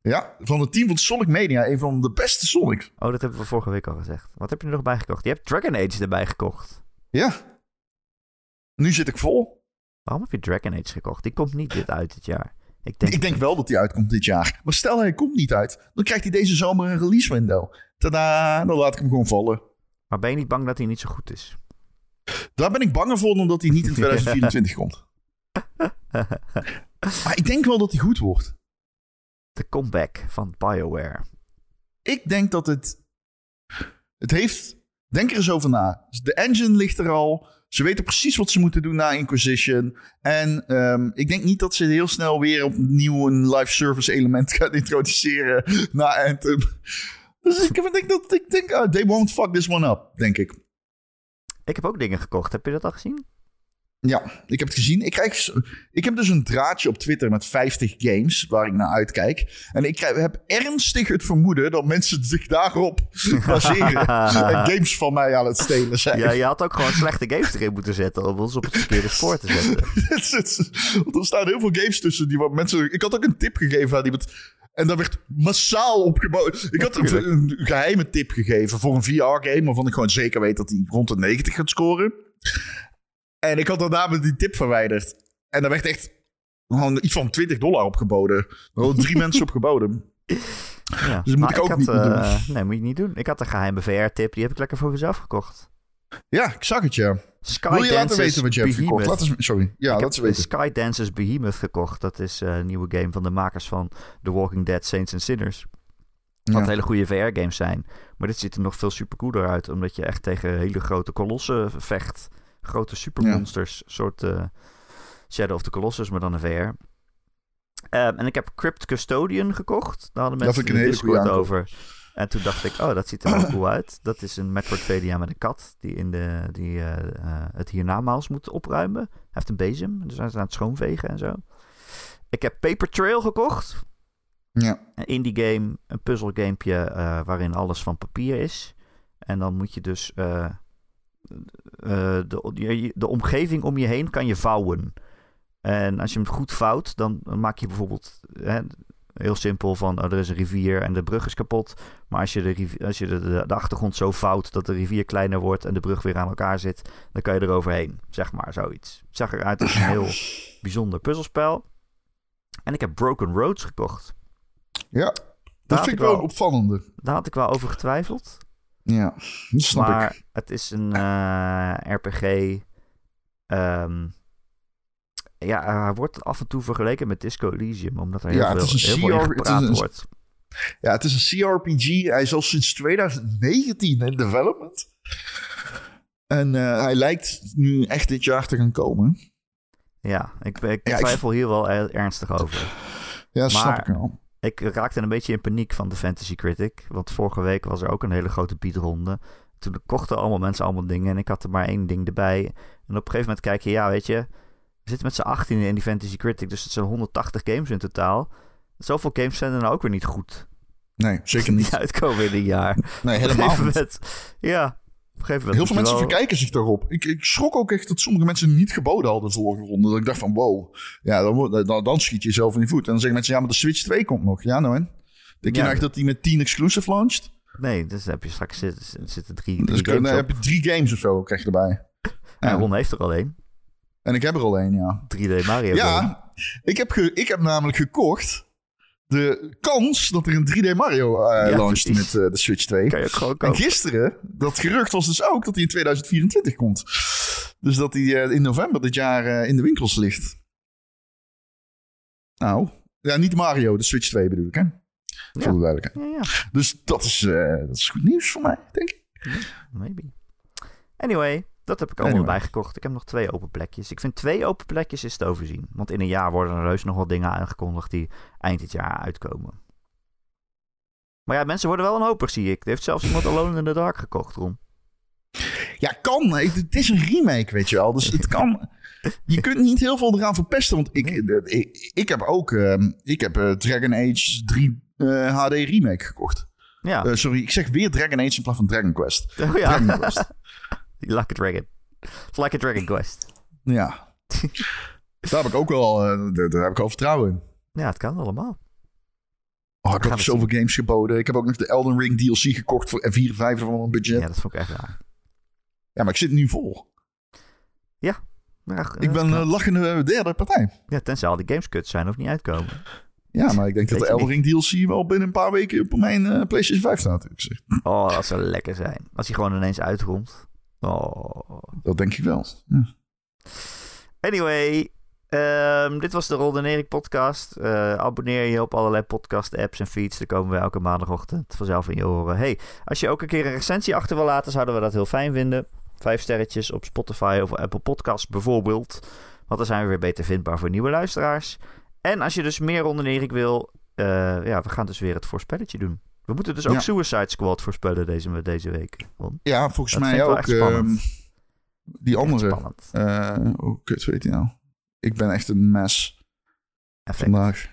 Speaker 3: Ja, van het team van Sonic Media. Een van de beste Sonics.
Speaker 2: Oh, dat hebben we vorige week al gezegd. Wat heb je er nog bij gekocht? Je hebt Dragon Age erbij gekocht.
Speaker 3: Ja. Nu zit ik vol.
Speaker 2: Waarom heb je Dragon Age gekocht? Die komt niet dit uit dit jaar. Ik denk,
Speaker 3: Ik denk wel dat hij uitkomt dit jaar. Maar stel hij komt niet uit. Dan krijgt hij deze zomer een release window. Tada, dan laat ik hem gewoon vallen.
Speaker 2: Maar ben je niet bang dat hij niet zo goed is?
Speaker 3: Daar ben ik banger voor dan dat hij niet in 2024 komt. Maar ik denk wel dat hij goed wordt.
Speaker 2: De comeback van BioWare.
Speaker 3: Ik denk dat het... Het heeft... Denk er eens over na. De engine ligt er al. Ze weten precies wat ze moeten doen na Inquisition. En ehm, ik denk niet dat ze heel snel weer opnieuw een live service element gaan introduceren na Anthem. Dus ik denk dat ik denk, ah, they won't fuck this one up, denk ik.
Speaker 2: Ik heb ook dingen gekocht. Heb je dat al gezien?
Speaker 3: Ja, ik heb het gezien. Ik, krijg, ik heb dus een draadje op Twitter met 50 games waar ik naar uitkijk. En ik krijg- heb ernstig het vermoeden dat mensen zich daarop baseren. en games van mij aan het stelen zijn.
Speaker 2: Ja, je had ook gewoon slechte games erin moeten zetten om ons op het verkeerde spoor te zetten.
Speaker 3: Want er staan heel veel games tussen die wat mensen. Ik had ook een tip gegeven aan iemand. En daar werd massaal opgebouwd. Ik had een, een geheime tip gegeven voor een VR-game. waarvan ik gewoon zeker weet dat hij rond de 90 gaat scoren. En ik had daarna met die tip verwijderd. En daar werd echt gewoon iets van 20 dollar opgeboden. Er hadden drie mensen op geboden.
Speaker 2: Ja.
Speaker 3: Dus dat moet ik ook
Speaker 2: had,
Speaker 3: niet doen.
Speaker 2: eh, Nee, moet je niet doen. Ik had een geheime VR-tip. Die heb ik lekker voor mezelf gekocht.
Speaker 3: Ja, ik zag het ja.
Speaker 2: Sky
Speaker 3: Wil je laten weten wat je hebt gekocht? Laat eens, sorry. Ja,
Speaker 2: ik
Speaker 3: laat
Speaker 2: heb
Speaker 3: weten.
Speaker 2: Sky Dances Behemoth gekocht. Dat is eh, een nieuwe game van de makers van The Walking Dead, Saints and Sinners. Wat
Speaker 3: Ja.
Speaker 2: hele goede VR-games zijn. Maar dit ziet er nog veel super cooler uit. Omdat je echt tegen hele grote kolossen vecht. Grote supermonsters. Een soort eh, Shadow of the Colossus, maar dan een VR. Ehm, en ik heb Crypt Custodian gekocht. Daar hadden mensen in Discord over. En toen dacht ik, oh, dat ziet er wel cool uit. Dat is een Metroidvania met een kat die, in de, die eh, eh, het hiernamaals moet opruimen. Hij heeft een bezem, dus hij is aan het schoonvegen en zo. Ik heb Paper Trail gekocht.
Speaker 3: Ja.
Speaker 2: Een indie game, een puzzelgamepje eh waarin alles van papier is. En dan moet je dus de, je- de omgeving om je heen kan je vouwen. En als je hem goed vouwt, dan maak je bijvoorbeeld hè, heel simpel van oh, er is een rivier en de brug is kapot. Maar als je, de, als je de, de, de achtergrond zo vouwt dat de rivier kleiner wordt en de brug weer aan elkaar zit, dan kan je eroverheen. Zeg maar zoiets. Het zag eruit als een heel bijzonder puzzelspel. En ik heb Broken Roads gekocht.
Speaker 3: Ja,
Speaker 2: Daar
Speaker 3: dat
Speaker 2: had
Speaker 3: vind
Speaker 2: ik
Speaker 3: wel een opvallende.
Speaker 2: Daar had ik wel over getwijfeld.
Speaker 3: Ja, dat snap
Speaker 2: maar
Speaker 3: ik.
Speaker 2: het is een eh, RPG. ehm, ja, hij wordt af en toe vergeleken met Disco Elysium. Omdat er heel,
Speaker 3: Ja, het
Speaker 2: veel,
Speaker 3: is een
Speaker 2: heel
Speaker 3: CR het is een-
Speaker 2: wordt.
Speaker 3: Ja, het is een CRPG. Hij is al sinds 2019 in development. En eh, hij lijkt nu echt dit jaar te gaan komen.
Speaker 2: Ja, ik, ik
Speaker 3: Ja, ik-
Speaker 2: twijfel hier wel er- ernstig over.
Speaker 3: Ja, dat snap ik wel.
Speaker 2: Ik raakte een beetje in paniek van de Fantasy Critic. Want vorige week was er ook een hele grote biedronde. Toen kochten allemaal mensen allemaal dingen. En ik had er maar één ding erbij. En op een gegeven moment kijk je, ja, weet je. We zitten met z'n 18 in die Fantasy Critic. Dus het zijn 180 games in totaal. Zoveel games zijn er nou ook weer niet goed.
Speaker 3: Nee, zeker
Speaker 2: Die
Speaker 3: niet.
Speaker 2: uitkomen in een jaar.
Speaker 3: Nee, helemaal niet.
Speaker 2: ja, op een gegeven moment.
Speaker 3: Heel veel mensen
Speaker 2: wel-
Speaker 3: verkijken zich daarop. Ik, ik schrok ook echt dat sommige mensen niet geboden hadden de vorige ronde. Dat ik dacht van wow, ja, dan, dan, dan schiet je jezelf in je voet. En dan zeggen mensen, ja, maar de Switch 2 komt nog. Ja, nou en? Denk je nou echt dat hij met 10 exclusive launcht?
Speaker 2: Nee, dus dan heb je straks zitten, zitten drie, drie
Speaker 3: Dus dan
Speaker 2: games
Speaker 3: heb je drie games of zo krijg je erbij.
Speaker 2: En
Speaker 3: Ja.
Speaker 2: Ron heeft er al één.
Speaker 3: En ik heb er al één, ja.
Speaker 2: 3D Mario.
Speaker 3: Ja, ik heb, ge- ik heb namelijk gekocht de kans dat er een 3D Mario
Speaker 2: Ja,
Speaker 3: launcht
Speaker 2: precies.
Speaker 3: met eh, de Switch 2.
Speaker 2: Kan je ook gewoon
Speaker 3: En gisteren, dat gerucht was dus ook dat hij in 2024 komt. Dus dat hij eh, in november dit jaar in de winkels ligt. Nou, ja, niet Mario, de Switch 2 bedoel ik, hè? Voor de duidelijkheid.
Speaker 2: Ja, ja.
Speaker 3: Dus dat is, dat is goed nieuws voor mij, denk ik.
Speaker 2: Maybe. Anyway, dat heb ik allemaal
Speaker 3: Anyway.
Speaker 2: bijgekocht. Ik heb nog twee open plekjes. Ik vind twee open plekjes is te overzien. Want in een jaar worden er heus nog wel dingen aangekondigd die eind dit jaar uitkomen. Maar ja, mensen worden wel wanhopig, zie ik. Er heeft zelfs iemand Alone in the Dark gekocht, Ron.
Speaker 3: Ja, kan. Het is een remake, weet je wel. Dus het kan. Je kunt niet heel veel eraan verpesten. Want ik, eh, ik, ik heb ook ehm, ik heb, eh, Dragon Age 3 eh, HD remake gekocht.
Speaker 2: Ja,
Speaker 3: sorry, ik zeg weer Dragon Age in plaats van Dragon Quest.
Speaker 2: oh, ja.
Speaker 3: Dragon Quest.
Speaker 2: like a dragon. It's like a dragon quest.
Speaker 3: Ja. Daar heb ik ook wel, eh, daar, heb ik wel vertrouwen in.
Speaker 2: Ja, het kan allemaal.
Speaker 3: Oh, ik heb
Speaker 2: we
Speaker 3: zoveel games geboden. Ik heb ook nog de Elden Ring DLC gekocht voor 4 vijfde van mijn budget.
Speaker 2: Ja,
Speaker 3: Ja.
Speaker 2: dat vond ik echt raar.
Speaker 3: maar ik zit nu vol.
Speaker 2: Maar,
Speaker 3: Ik ben
Speaker 2: uh,
Speaker 3: een lachende derde partij.
Speaker 2: ja, tenzij al die games kut zijn of niet uitkomen.
Speaker 3: Ja, maar ik denk dat de Elden Ring DLC wel binnen een paar weken op mijn eh, PlayStation 5 staat. Ik zeg,
Speaker 2: Oh, dat zou lekker zijn. Als hij gewoon ineens uitkomt. Oh.
Speaker 3: dat denk ik wel. Ja.
Speaker 2: Anyway, ehm, dit was de Ron en Erik podcast. Eh, abonneer je op allerlei podcast apps en feeds. Dan komen we elke maandagochtend vanzelf in je horen. Hey, als je ook een keer een recensie achter wil laten, zouden we dat heel fijn vinden. Vijf sterretjes op Spotify of Apple Podcasts bijvoorbeeld. Want dan zijn we weer beter vindbaar voor nieuwe luisteraars. En als je dus meer Ron en Erik wil, eh, ja, we gaan dus weer het voorspelletje doen. We moeten dus ook
Speaker 3: Ja.
Speaker 2: Suicide Squad voorspellen deze, deze week.
Speaker 3: Ja, volgens mij ook. ehm, die andere.
Speaker 2: Spannend.
Speaker 3: eh oh, kut, weet je nou. Ik ben echt een mes
Speaker 2: Effect.
Speaker 3: vandaag.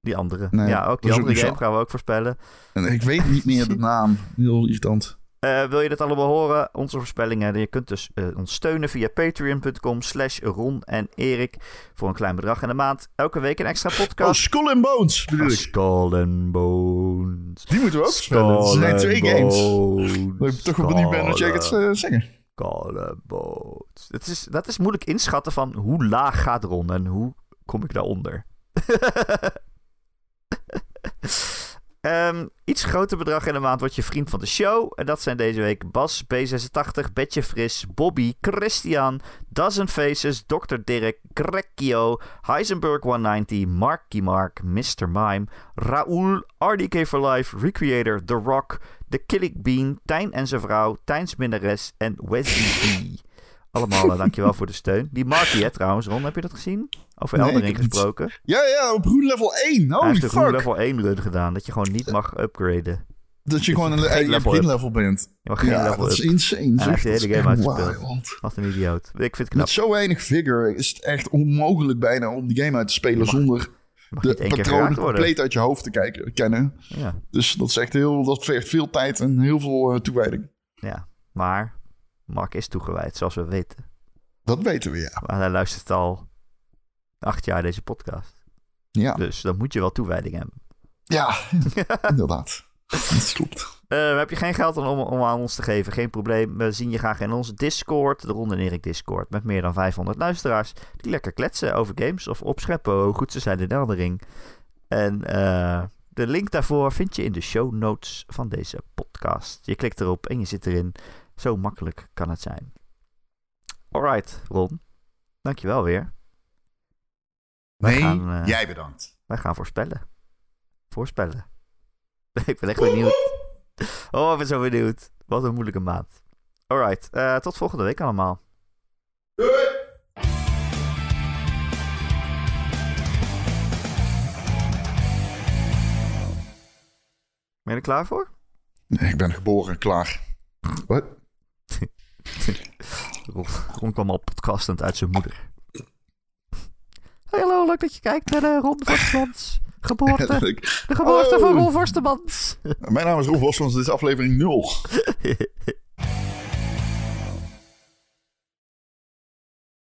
Speaker 2: Die andere.
Speaker 3: Nee,
Speaker 2: ja, ook die andere game gaan we ook voorspellen.
Speaker 3: En ik weet niet meer de naam. Heel irritant.
Speaker 2: Eh, wil je dit allemaal horen? Onze voorspellingen. Je kunt dus eh, ons steunen via patreon.com slash Ron en Erik. Voor een klein bedrag in de maand. Elke week een extra
Speaker 3: Oh,
Speaker 2: podcast.
Speaker 3: Skull and Bones bedoel ik.
Speaker 2: Skull and Bones.
Speaker 3: Die moeten we ook spelen. Er zijn twee games. Dat ik toch wel benieuwd ben wat jij gaat eh, zeggen.
Speaker 2: Skull and Bones. Dat is, dat is moeilijk inschatten van hoe laag gaat Ron en hoe kom ik daaronder. Ehm, iets groter bedrag in de maand wordt je vriend van de show. En dat zijn deze week Bas, B86, Betje Fris, Bobby, Christian, Dozen Faces, Dr. Dirk, Grekio, Heisenberg 190, Marky Mark, Mr. Mime, Raoul, RDK for Life, Recreator, The Rock, The Killing Bean, Tijn en zijn vrouw, Tijns Minnares en Wesley. Allemaal eh, dankjewel voor de steun. Die Marky, hè, trouwens. Ron, heb je dat gezien? Over
Speaker 3: Nee,
Speaker 2: gesproken.
Speaker 3: Ja, ja, op Roen level 1.
Speaker 2: Hij
Speaker 3: Holy
Speaker 2: heeft de level 1 run gedaan. Dat je gewoon niet mag upgraden.
Speaker 3: Dat je gewoon een je
Speaker 2: level
Speaker 3: level bent.
Speaker 2: Geen
Speaker 3: Ja,
Speaker 2: level
Speaker 3: dat is insane.
Speaker 2: Hij heeft de
Speaker 3: Dat
Speaker 2: hele
Speaker 3: is
Speaker 2: game
Speaker 3: echt
Speaker 2: uitgespeeld.
Speaker 3: wild.
Speaker 2: Wat een idioot. Ik vind het knap.
Speaker 3: Met zo weinig vigor is het echt onmogelijk bijna om die game uit te spelen
Speaker 2: mag-
Speaker 3: zonder de patronen compleet uit je hoofd te kijken, kennen.
Speaker 2: Ja,
Speaker 3: Dus dat is echt heel, dat vergt veel tijd en heel veel eh, toewijding.
Speaker 2: ja. Maar Mark is toegewijd, zoals we weten.
Speaker 3: Dat weten we, ja.
Speaker 2: Maar hij luistert al acht jaar deze podcast.
Speaker 3: Ja,
Speaker 2: Dus dan moet je wel toewijding hebben.
Speaker 3: ja inderdaad. Dat klopt.
Speaker 2: Eh, heb je geen geld om, om aan ons te geven? Geen probleem. We zien je graag in onze Discord, de Ron en Erik Discord. Met meer dan 500 luisteraars die lekker kletsen over games of opscheppen hoe goed ze zijn in Elden Ring. En eh, de link daarvoor vind je in de show notes van deze podcast. Je klikt erop en je zit erin. Zo makkelijk kan het zijn. Alright, Ron. Dankjewel weer. Wij
Speaker 3: Nee,
Speaker 2: gaan, eh,
Speaker 3: jij bedankt.
Speaker 2: Wij gaan voorspellen. Voorspellen. ik ben echt benieuwd. Oh, ik ben zo benieuwd. Wat een moeilijke maat. Alright, eh, tot volgende week allemaal. Ben je er klaar voor?
Speaker 3: Nee, ik ben geboren, klaar. Wat?
Speaker 2: Ron, Ron kwam al podcastend uit zijn moeder. Hallo, leuk dat je kijkt naar de Ron Vorstemans geboorte. De geboorte
Speaker 3: Hallo.
Speaker 2: van Ron Vorstemans.
Speaker 3: Mijn naam is Roel Vosmans, dit is aflevering 0.